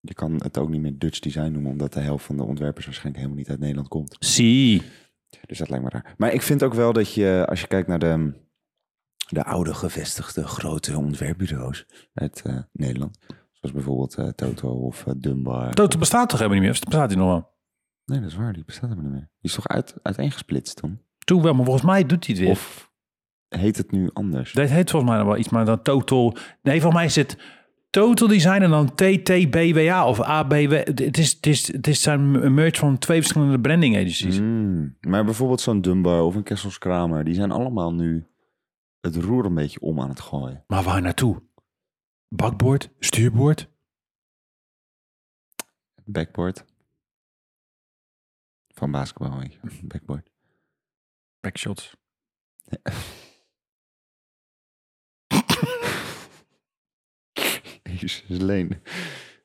je kan het ook niet meer Dutch design noemen, omdat de helft van de ontwerpers waarschijnlijk helemaal niet uit Nederland komt. Zie. Dus dat lijkt me raar. Maar ik vind ook wel dat je, als je kijkt naar de, de oude gevestigde grote ontwerpbureaus uit eh, Nederland, zoals bijvoorbeeld eh, Toto of eh, Dunbar. Toto bestaat toch helemaal niet meer? Of bestaat hij nog wel? Nee, dat is waar, die bestaat helemaal niet meer. Die is toch uit, uiteengesplitst toen? Toen wel, maar volgens mij doet hij het weer. Of heet het nu anders? Dit heet volgens mij nog wel iets, maar dan Total... Nee, volgens mij is het Total Design en dan TTBWA of ABW. Het is, het is, het is zijn een merge van twee verschillende branding agencies. Mm, maar bijvoorbeeld zo'n Dunbar of een Kessels Kramer, die zijn allemaal nu het roer een beetje om aan het gooien. Maar waar naartoe? bakboord, stuurboord. Backboard. Van basketbal, weet je. Backboard. Backshots. Jezus, Leen.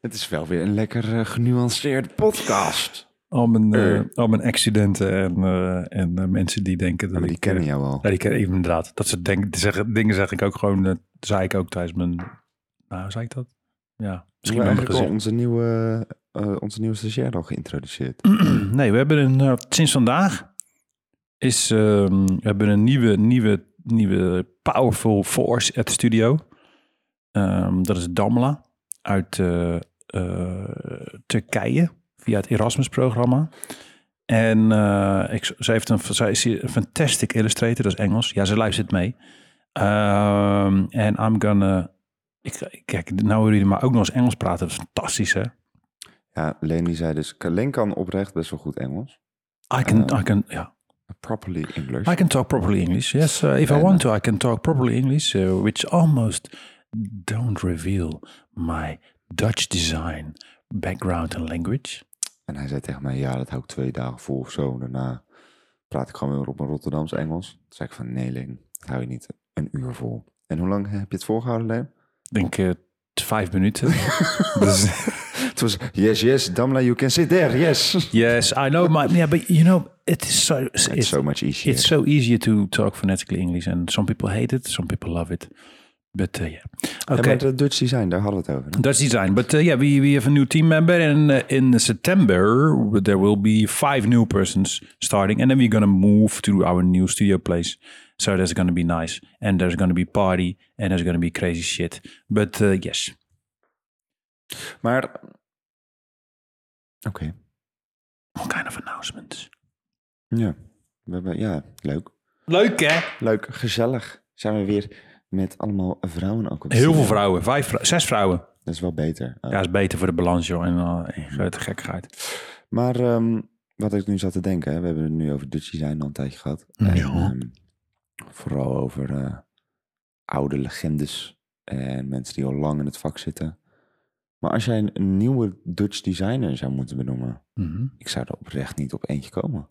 Het is wel weer een lekker eh, genuanceerd podcast. Al mijn, Eh. al mijn accidenten en, eh, en mensen die denken dat maar die ik... kennen jou al. Ja, die kennen inderdaad. Dat soort denk, zeggen, dingen zeg ik ook gewoon, dat zei ik ook tijdens mijn... Nou, hoe zei ik dat? Ja, misschien wel gezicht. onze nieuwe, eh, onze nieuwe stagiair al geïntroduceerd. Nee, we hebben een, eh, sinds vandaag is, ehm, we hebben een nieuwe, nieuwe, nieuwe powerful force at studio. Ehm, dat is Damla uit eh, Turkije via het Erasmus-programma. En ik, ze heeft een, zij is een fantastic illustrator, dat is Engels. Ja, ze luistert mee. Ehm, En I'm gonna... Ik, kijk, nou horen jullie maar ook nog eens Engels praten. Dat is fantastisch, hè? Ja, Leen die zei dus, Leen kan oprecht best wel goed Engels. I can, Eh. I can, ja. Properly English. I can talk properly English. Yes, uh, if I want to, I can talk properly English, uh, which almost don't reveal my Dutch design background and language. En hij zei tegen mij, ja, dat hou ik twee dagen vol of zo. Daarna praat ik gewoon weer op een Rotterdams Engels. Toen zei ik van, nee Leen, dat hou je niet een uur vol. En hoe lang heb je het volgehouden, Leen? Ik denk uh, vijf minuten. dus, Het was, yes, yes, Damla, you can sit there, yes. yes, I know, my, yeah, but you know, it is so It's it's, so much easier. it's so easier to talk phonetically English, and some people hate it, some people love it. But uh, yeah, okay. de Dutch design, daar hadden we het over. hè? Dutch design. But uh, yeah, we, we have a new team member, and uh, in September there will be five new persons starting, and then we're gonna move to our new studio place. So that's gonna be nice, and there's gonna be party, and there's gonna be crazy shit. But uh, yes, Maar, oké. what kind of announcements? Ja. We hebben, ja, leuk. Leuk hè? Leuk, gezellig. Zijn we weer met allemaal vrouwen ook op Heel veel vrouwen, vijf, vrou- zes vrouwen. Dat is wel beter. Uh, Ja, is beter voor de balans joh, en uh, grote gekkigheid. Maar ehm, wat ik nu zat te denken, hè, we hebben het nu over Dutch design al een tijdje gehad. Ja. En, ehm, vooral over eh, oude legendes en mensen die al lang in het vak zitten. Maar als jij een, nieuwe Dutch designer zou moeten benoemen, Mhm. ik zou er oprecht niet op eentje komen.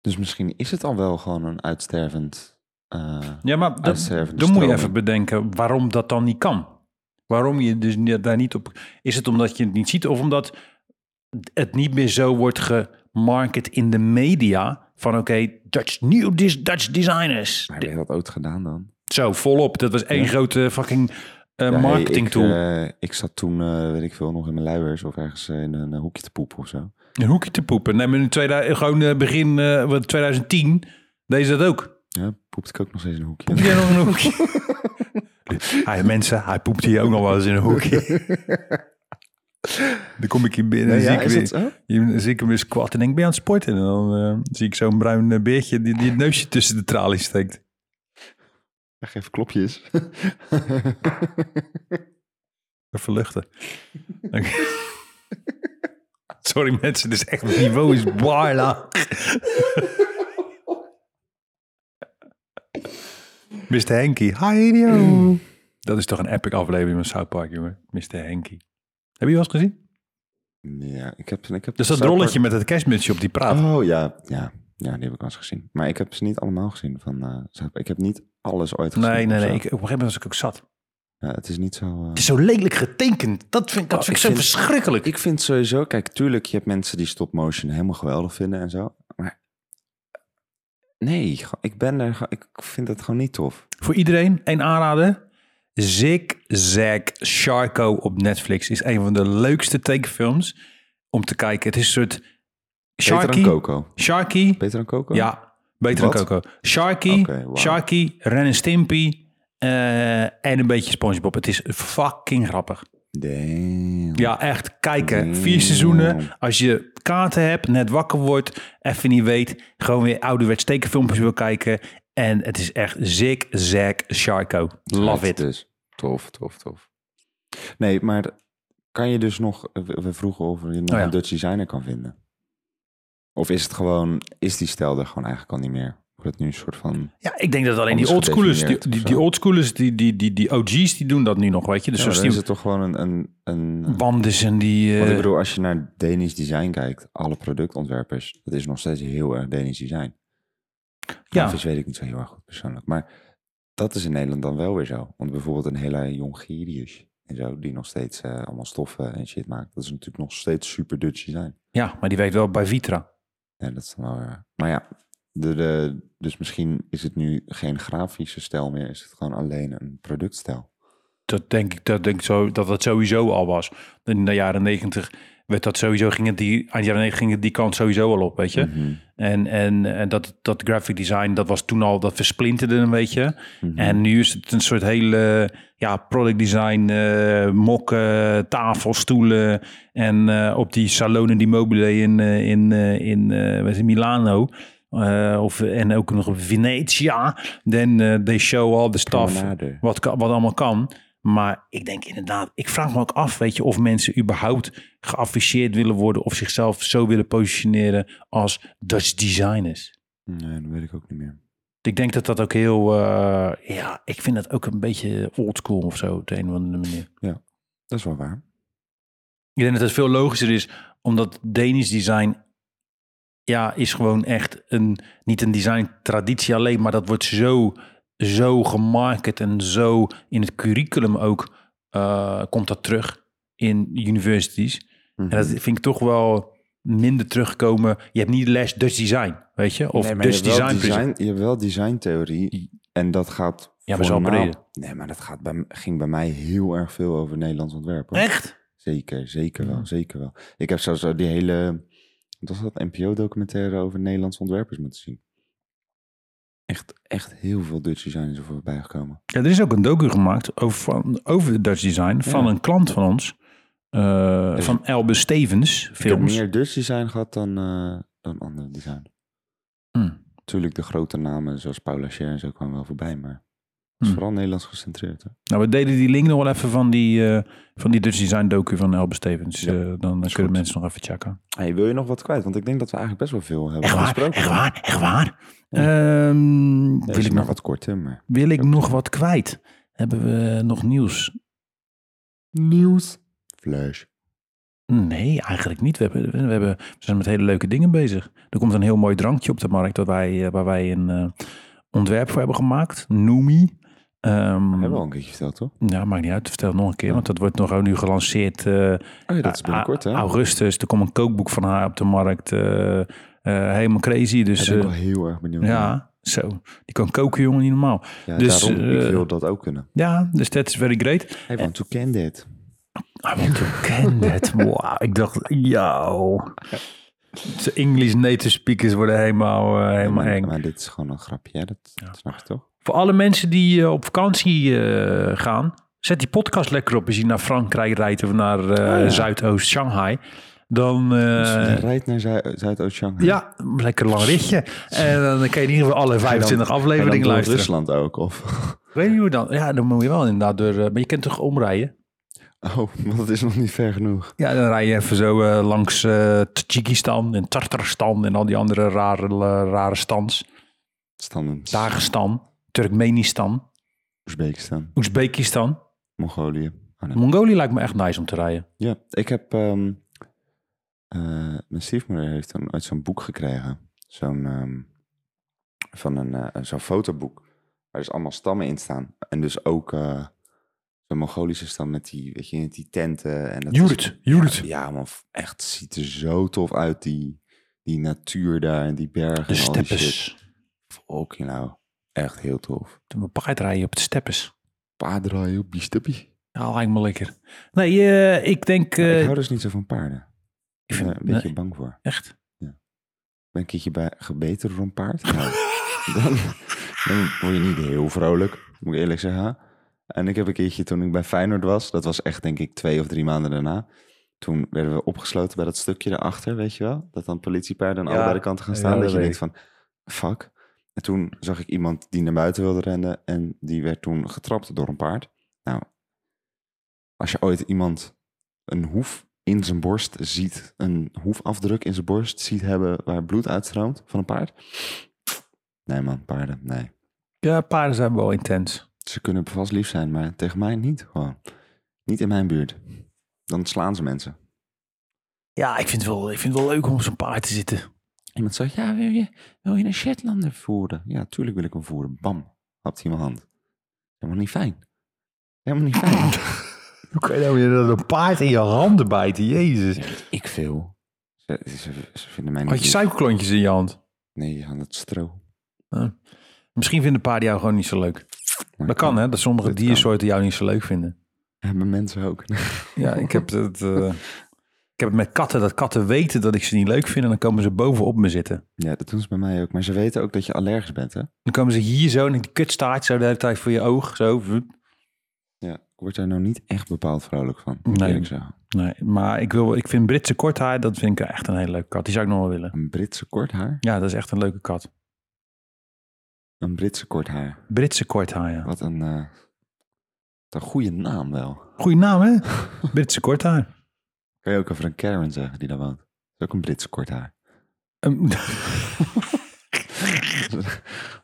Dus misschien is het al wel gewoon een uitstervend. eh, Ja, maar dat, dan moet je even bedenken waarom dat dan niet kan. Waarom je dus daar niet op... Is het omdat je het niet ziet of omdat het niet meer zo wordt gemarket in de media van oké, Dutch, new Dutch designers. Maar heb je dat ooit gedaan dan? Zo, volop. Dat was één Ja. grote fucking Ja, hey, marketing ik, tool. eh, ik zat toen, eh, weet ik veel, nog in mijn luiers of ergens in een hoekje te poepen of zo. Een hoekje te poepen. Nee, maar in 2000, gewoon begin eh, wat 2010 deed ze dat ook. Ja, poepte ik ook nog steeds in een hoekje. Poep je nog een hoekje? Hij, mensen, hij poept hier ook nog wel eens in een hoekje. Dan kom ik hier binnen en Nee, zie, ja, ik weer, zie hem weer squat en denk ik ben je aan het sporten. En dan zie ik zo'n bruin beertje die, die het neusje tussen de tralies steekt. Ja, geef klopjes. Even luchten. Dank- Sorry mensen, dit is echt het niveau is bar laag. Mr. Henky, hi. Dat is toch een epic aflevering van South Park, jongen. Mr. Henky. Heb je wel eens gezien? ja, ik heb, ik heb Dus dat South rolletje Park- met het kerstmutsje op die praat. Oh ja, ja, ja, die heb ik wel eens gezien. Maar ik heb ze niet allemaal gezien. Van, eh, ik heb niet alles ooit gezien. nee, nee, nee. Ik, op een gegeven moment was ik ook zat. Ja, het is niet zo... eh, Het is zo lelijk getekend. Dat vind, dat Oh, vind ik ik zo verschrikkelijk. Ik vind sowieso, kijk, tuurlijk, je hebt mensen die stop motion helemaal geweldig vinden en zo. Maar nee, ik ben er, ik vind het gewoon niet tof. Voor iedereen, een aanrader. Zig Zag Sharko op Netflix is een van de leukste tekenfilms om te kijken. Het is een soort Beter dan Sharky. Coco. Sharky. Beter dan Coco? Ja, beter dan Wat? Coco. Sharky. Sharky, Ren en Stimpy eh, en een beetje SpongeBob. Het is fucking grappig. Damn. Ja, echt kijken. Vier seizoenen. Als je kaarten hebt, net wakker wordt, even niet weet, gewoon weer ouderwets tekenfilmpjes wil kijken. En het is echt Zig Zag Sharko. Love it. Dus. Tof, tof, tof. Nee, maar kan je dus nog... We we vroegen of je nog Oh ja. een Dutch designer kan vinden. Of is het gewoon... Is die stijl er gewoon eigenlijk al niet meer? Wordt het nu een soort van... Ja, ik denk dat alleen die oldschoolers, die, die, oldschoolers, die, die, die, die OG's, die doen dat nu nog, weet je. Dus Ja, is het toch gewoon een... een, een Wanders en die... want ik eh, bedoel, als je naar Danish design kijkt, alle productontwerpers, dat is nog steeds heel erg Danish design. Ja. Grafisch weet ik niet zo heel erg goed persoonlijk. Maar dat is in Nederland dan wel weer zo. Want bijvoorbeeld een hele Jongerius en zo, die nog steeds eh, allemaal stoffen en shit maakt. Dat is natuurlijk nog steeds super Dutch design. ja, maar die werkt wel bij Vitra. Ja, dat is weer... Maar ja, de, dus misschien is het nu geen grafische stijl meer. Is het gewoon alleen een productstijl. Dat denk ik, dat denk ik zo, dat dat sowieso al was. In de jaren negentig werd dat sowieso, ging het die, aan jaren negentig ging het die kant sowieso al op, weet je. Mhm, En, en, en dat, dat graphic design, dat was toen al, dat versplinterde een beetje. mhm. En nu is het een soort hele ja, product design, eh, mokken, tafelstoelen. En eh, op die Salone di Mobile in, eh, in, in, het, Milano. eh, of, en ook nog op Venetia. Then they show all the stuff. Promenade. Wat, kan- wat allemaal kan. Maar ik denk inderdaad, ik vraag me ook af, weet je, of mensen überhaupt geafficheerd willen worden of zichzelf zo willen positioneren als Dutch designers. Nee, dat weet ik ook niet meer. Ik denk dat dat ook heel, eh, ja, ik vind dat ook een beetje oldschool of zo, op de een of andere manier. Dat is wel waar. Ik denk dat het veel logischer is, omdat Danish design, ja, is gewoon echt een, niet een design traditie alleen, maar dat wordt zo, zo gemarket en zo in het curriculum ook, eh, komt dat terug in universities. Mhm. En dat vind ik toch wel minder terugkomen. Je hebt niet les Dutch design, weet je? Of Nee, je Dutch wel design. design, je hebt wel designtheorie en dat gaat Ja, maar zo breder. Nee, maar dat gaat bij, ging bij mij heel erg veel over Nederlands ontwerp. hoor. Echt? Zeker, zeker wel, Ja. zeker wel. Ik heb zelfs zo die hele, wat was dat, NPO-documentaire over Nederlandse ontwerpers moeten zien. Echt, echt heel veel Dutch designers er voorbij gekomen. Ja, er is ook een docu gemaakt over, van, over de Dutch design van Ja. een klant van ons. eh, Dus- van Elbe Stevens Ik heb films. meer Dutch design gehad dan, eh, dan andere design. Hm. Natuurlijk de grote namen zoals Paula Scher en zo kwamen wel voorbij, maar het is Hm. vooral Nederlands gecentreerd. Hè? Nou, we deden die link nog wel even van die, eh, van die Dutch design docu van Elbe Stevens. Ja, dan is kunnen goed. mensen nog even checken. Hey, wil je nog wat kwijt? Want ik denk dat we eigenlijk best wel veel hebben Echt waar? besproken. Echt waar? Echt waar? Ja. Ehm, wil ik, nog, wat korter, maar... wil ik nog wat kwijt? Hebben we nog nieuws? Nieuws. Flash. Nee, eigenlijk niet. We, hebben, we, hebben, we zijn met hele leuke dingen bezig. Er komt een heel mooi drankje op de markt dat wij, eh, waar wij een eh, ontwerp voor hebben gemaakt. Noemi. Ehm, Hebben we al een keertje verteld, toch? Ja, maakt niet uit. Vertel het nog een keer, Ja. want dat wordt nog nu gelanceerd. eh, Oh ja, dat is binnenkort, hè? Augustus. Er komt een kookboek van haar op de markt. eh, helemaal crazy. Dus Daar ben ik eh, wel heel erg benieuwd ja, zo. Die kan koken, jongen, niet normaal. Ja, Dus, daarom, ik eh, wil dat ook kunnen. Ja, dus dat is very great. Want to can dit. I want to can that. Wow, ik dacht, yo. De English native speakers worden helemaal, eh, helemaal maar, eng. maar dit is gewoon een grapje, hè? Dat, snap je toch? Voor alle mensen die eh, op vakantie eh, gaan, zet die podcast lekker op als je naar Frankrijk rijdt of naar eh, ja. Zuidoost Shanghai. Dan Dus eh, je rijdt naar Zu- Zuidoost-Shanghai. ja, lekker lang ritje. En dan kan je in ieder geval alle 25 En dan afleveringen luisteren. Rusland ook, of... Weet je hoe dan? Ja, dan moet je wel inderdaad door. eh, maar je kunt toch omrijden? Oh, want het is nog niet ver genoeg. Ja, dan rij je even zo eh, langs eh Tajikistan en Tartarstan en al die andere rare, rare stans. Standend. Dagestan, Turkmenistan, Oezbekistan, Oezbekistan. Mongolië. Oh, nee. Mongolië lijkt me echt nice om te rijden. Ja, ik heb... ehm, eh, mijn stiefmoeder heeft toen uit zo'n boek gekregen. Zo'n... ehm, van een eh, zo'n fotoboek. Waar dus allemaal stammen in staan. En dus ook... eh zo'n Mongolische stam met die, weet je, met die tenten. En dat Jurt, Jurt. Ja, man, echt ziet er zo tof uit, die, die natuur daar en die bergen De en al die shit. steppes. Fucking nou, echt heel tof. Een paardrijden op de steppes. Paardenrijden op die stuppie. Ja, lijkt me lekker. Nee, ik denk... ik hou dus niet zo van paarden. Ik ben er een nee, beetje bang voor. Echt? Ik ben een keertje bij, gebeten door een paard. Nou, dan, dan word je niet heel vrolijk, moet ik eerlijk zeggen. En ik heb een keertje toen ik bij Feyenoord was, dat was echt denk ik twee of drie maanden daarna. Toen werden we opgesloten bij dat stukje daarachter, weet je wel? Dat dan politiepaarden aan Ja, allebei de kanten gaan ja, staan. dat dat je denkt van, fuck. En toen zag ik iemand die naar buiten wilde rennen en die werd toen getrapt door een paard. Nou, als je ooit iemand een hoef in zijn borst ziet, een hoefafdruk in zijn borst ziet hebben waar bloed uitstroomt van een paard. Nee man, paarden, nee. Ja, paarden zijn wel intens. Ze kunnen vast lief zijn, maar tegen mij niet gewoon. Niet in mijn buurt. Dan slaan ze mensen. Ja, ik vind het wel, ik vind het wel leuk om op zo'n paard te zitten. Iemand zegt, ja, wil je, wil je een Shetlander voeren? Ja, tuurlijk wil ik hem voeren. Bam, hapt hij in mijn hand. Helemaal niet fijn. Helemaal niet fijn. Hoe kan je nou dat een paard in je handen bijten? Jezus. Ja, ik veel. Ze, ze, ze vinden mij niet... Had je suikerklontjes in je hand? Nee, aan het stro. Misschien vinden paarden jou gewoon niet zo leuk. Maar Dat kan hè, dat sommige Dat kan. diersoorten jou niet zo leuk vinden. Hebben mensen ook. Ja, ik heb het, eh, ik heb het met katten, dat katten weten dat ik ze niet leuk vind en dan komen ze bovenop me zitten. Ja, dat doen ze bij mij ook. Maar ze weten ook dat je allergisch bent, hè? Dan komen ze hier zo en die kutstaart zo de hele tijd voor je oog. Zo. Ik word daar nou niet echt bepaald vrolijk van. ik Nee. eerlijk zeggen. Nee, maar ik, wil, ik vind Britse korthaar, dat vind ik echt een hele leuke kat. Die zou ik nog wel willen. Een Britse kort haar? Ja, dat is echt een leuke kat. Een Britse kort haar. Britse korthaar, ja. Wat een, eh, wat een goede naam wel. Goeie naam, hè? Britse korthaar. Kan je ook over een Karen zeggen die daar woont? Dat is ook een Britse kort haar. Een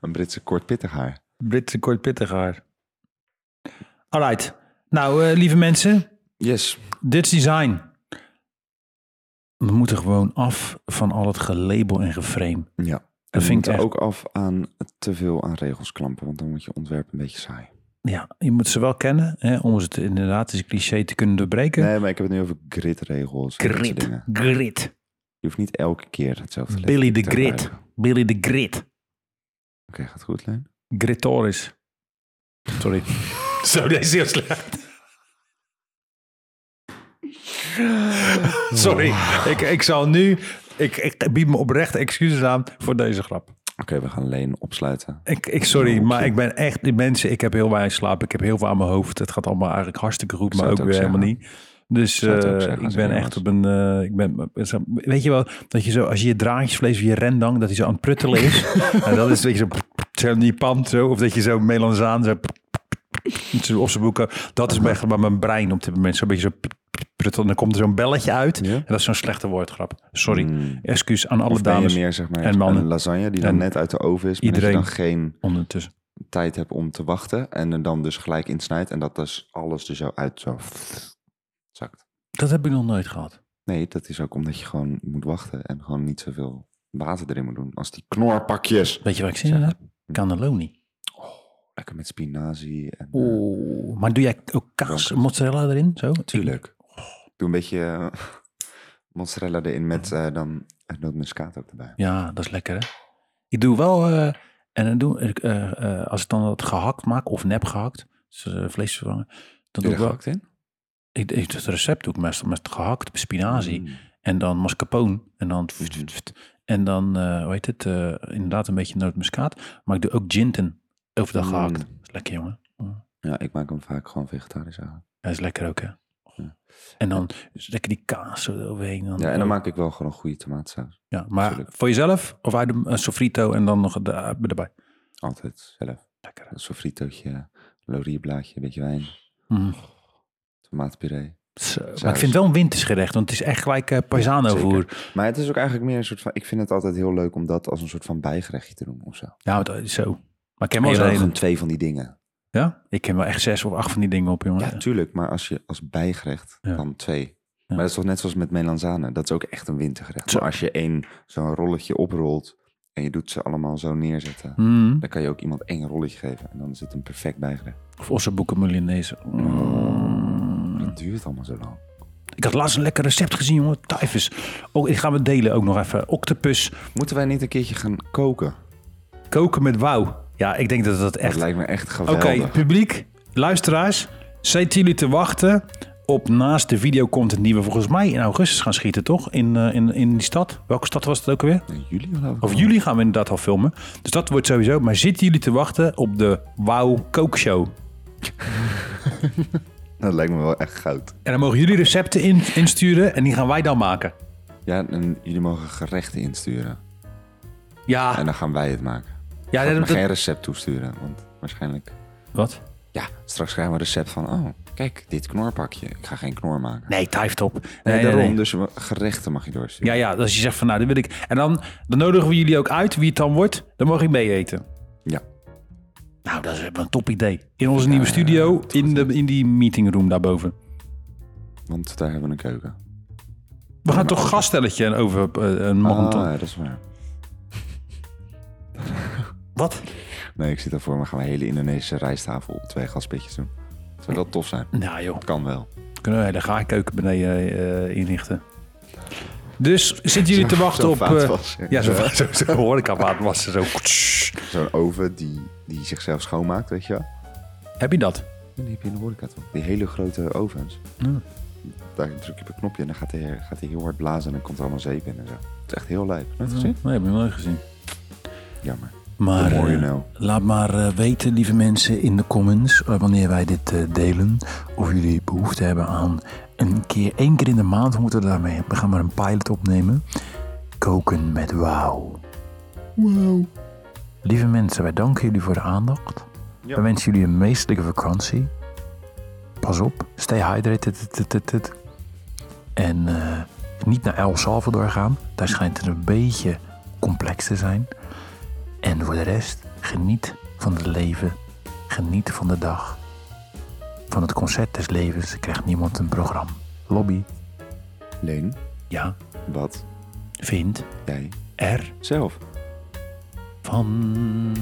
een Britse kort pittig haar. Britse kortpittig haar. Alright. Nou, eh, lieve mensen, Yes. dit is design. We moeten gewoon af van al het gelabel en geframe. Ja. En we vind ik moeten echt- ook af aan te veel aan regels klampen, want dan wordt je ontwerp een beetje saai. Ja, je moet ze wel kennen, hè, om het inderdaad, is een cliché, te kunnen doorbreken. Nee, maar ik heb het nu over gridregels. dingen. grit. Je hoeft niet elke keer hetzelfde Billy de te Grit. gebruiken. Billy de Grit. Oké, gaat goed, Leen? Gritoris. Sorry. Zo, deze is heel slecht. Sorry, ik, ik zal nu... Ik, ik bied me oprecht excuses aan voor deze grap. Oké, we gaan Leen opsluiten. Ik, ik, sorry, maar ik ben echt... Die mensen, ik heb heel weinig slaap. Ik heb heel veel aan mijn hoofd. Het gaat allemaal eigenlijk hartstikke goed, maar ook weer helemaal niet. Dus eh, zeggen, ik ben echt op een... eh, ik ben, weet je wel, dat je zo... Als je je draadjesvlees of je rendang, dat hij zo aan het pruttelen is. en dat is, weet je, zo... Zo in die pan, zo. Of dat je zo melanzaan, zo... Op zijn boeken. Dat is bij mijn brein op dit moment. Zo'n beetje zo... Dan komt er zo'n belletje uit. Ja? En dat is zo'n slechte woordgrap. Sorry. Mm. Excuus aan alle Of dames meer, zeg maar, en mannen. een lasagne die dan En net uit de oven is, maar iedereen. dan geen ondertussen. tijd hebt om te wachten en er dan dus gelijk insnijdt en dat dus alles er zo uit zo zakt. Dat heb ik nog nooit gehad. Nee, dat is ook omdat je gewoon moet wachten en gewoon niet zoveel water erin moet doen. Als die knorpakjes. Weet je waar ik zin in heb? Cannelloni. Lekker met spinazie en... eh, Oeh, maar doe jij ook kaas, mozzarella erin? Zo? Tuurlijk. Doe een beetje eh, mozzarella erin met eh, dan nootmuskaat ook erbij. Ja, dat is lekker hè. Ik doe wel, en dan doe ik, als ik dan dat gehakt maak, of nep gehakt, dus vlees vervangen, dan doe Doe ik je wel, gehakt in? ik, ik, het recept doe ik meestal met gehakt spinazie Mm. en dan mascarpone en dan, Mhm. en dan, hoe heet het, inderdaad een beetje nootmuskaat, maar ik doe ook ginten overdag Mm. gehakt. Dat is lekker jongen. Mm. Ja, ik maak hem vaak gewoon vegetarisch aan. Dat is lekker ook hè. Ja. En dan dus lekker die kaas zo overheen. Dan, Ja, en dan maak ik wel gewoon een goede tomaatsaus. Ja, maar voor jezelf of uit een sofrito en dan nog de, erbij. Altijd zelf. Lekker. Een sofritootje, laurierblaadje, een beetje wijn, Mm. tomatenpuree. Zo. Maar ik vind het wel een wintersgerecht, want het is echt gelijk uh, paisano voer. Maar het is ook eigenlijk meer een soort van... Ik vind het altijd heel leuk om dat als een soort van bijgerechtje te doen of zo. Ja, dat is zo. Maar ik ken Maar wel twee van die dingen. Ja, ik ken wel echt zes of acht van die dingen op, jongen. Ja, tuurlijk. Maar als je als bijgerecht, Ja. dan twee. Ja. Maar dat is toch net zoals met melanzane. Dat is ook echt een wintergerecht. Zo. Maar als je één zo'n rolletje oprolt en je doet ze allemaal zo neerzetten... Mm. dan kan je ook iemand één rolletje geven. En dan is het een perfect bijgerecht. Of ossenboeken Milanese. Mm. Dat duurt allemaal zo lang. Ik had laatst een lekker recept gezien, jongen. Tyfus. Oh, die gaan we delen ook nog even. Octopus Moeten wij niet een keertje gaan koken? koken met wauw. Ja, ik denk dat dat Dat echt... lijkt me echt Oké, geweldig. publiek, luisteraars. Zitten jullie te wachten op naast de video komt het nieuwe volgens mij in augustus gaan schieten, toch? In, eh, in, in die stad. Welke stad was het ook alweer? In juli geloof ik Of juli gaan we inderdaad al filmen. Dus dat wordt sowieso. Maar zitten jullie te wachten op de Wauw Kookshow? Dat lijkt me wel echt goud. En dan mogen jullie recepten in, insturen en die gaan wij dan maken. Ja, en jullie mogen gerechten insturen. Ja, En dan gaan wij het maken. Ja Ik ga dat, geen recept toesturen, want waarschijnlijk... Wat? Ja, straks krijgen we een recept van... Oh, Kijk, dit knorpakje. Ik ga geen knor maken. Nee, typetop. Nee, Nee, nee, daarom. nee. Dus gerechten mag je doorsturen. Ja, ja, als je zegt van nou, dit wil ik. En dan, dan nodigen we jullie ook uit wie het dan wordt. Dan mag je mee eten. Ja. Nou, dat is een top idee. In onze nieuwe studio, in, de, in die meetingroom daarboven. Want daar hebben we een keuken. We gaan toch gaststelletje over eh, een man. Ah, ja, dat is waar. Wat? Nee, ik zit daarvoor. Maar gaan we een hele Indonesische rijsttafel op twee gaspitjes doen. Zou dat tof zijn? Nou joh, Kan wel. kunnen we hele gaaikeuken beneden eh, inrichten. Dus zitten jullie te wachten op... vaatwas, ja, zo, zo, zo horecavaatwassen. Zo. Zo'n oven die, die zichzelf schoonmaakt, weet je wel? Heb je dat? Die heb je in de horeca toch? Die hele grote ovens. Ja. Daar druk je op een knopje en dan gaat hij, gaat hij heel hard blazen en dan komt er allemaal zeep in en zo. Het is echt heel lijp. Net gezien? Nee, heb ik nog nooit gezien. Jammer. Maar eh, know. laat maar eh, weten, lieve mensen, in de comments, eh, wanneer wij dit eh, delen, of jullie behoefte hebben aan een keer, één keer in de maand moeten we daarmee. We gaan maar een pilot opnemen. Koken met wauw. Wow. Lieve mensen, wij danken jullie voor de aandacht. Ja. We wensen jullie een meestelijke vakantie. Pas op, stay hydrated. En eh, niet naar El Salvador gaan. Daar schijnt het een beetje complex te zijn. En voor de rest, geniet van het leven. Geniet van de dag. Van het concert des levens krijgt niemand een programma. Lobby. Leen, Ja, wat vind jij er zelf? van.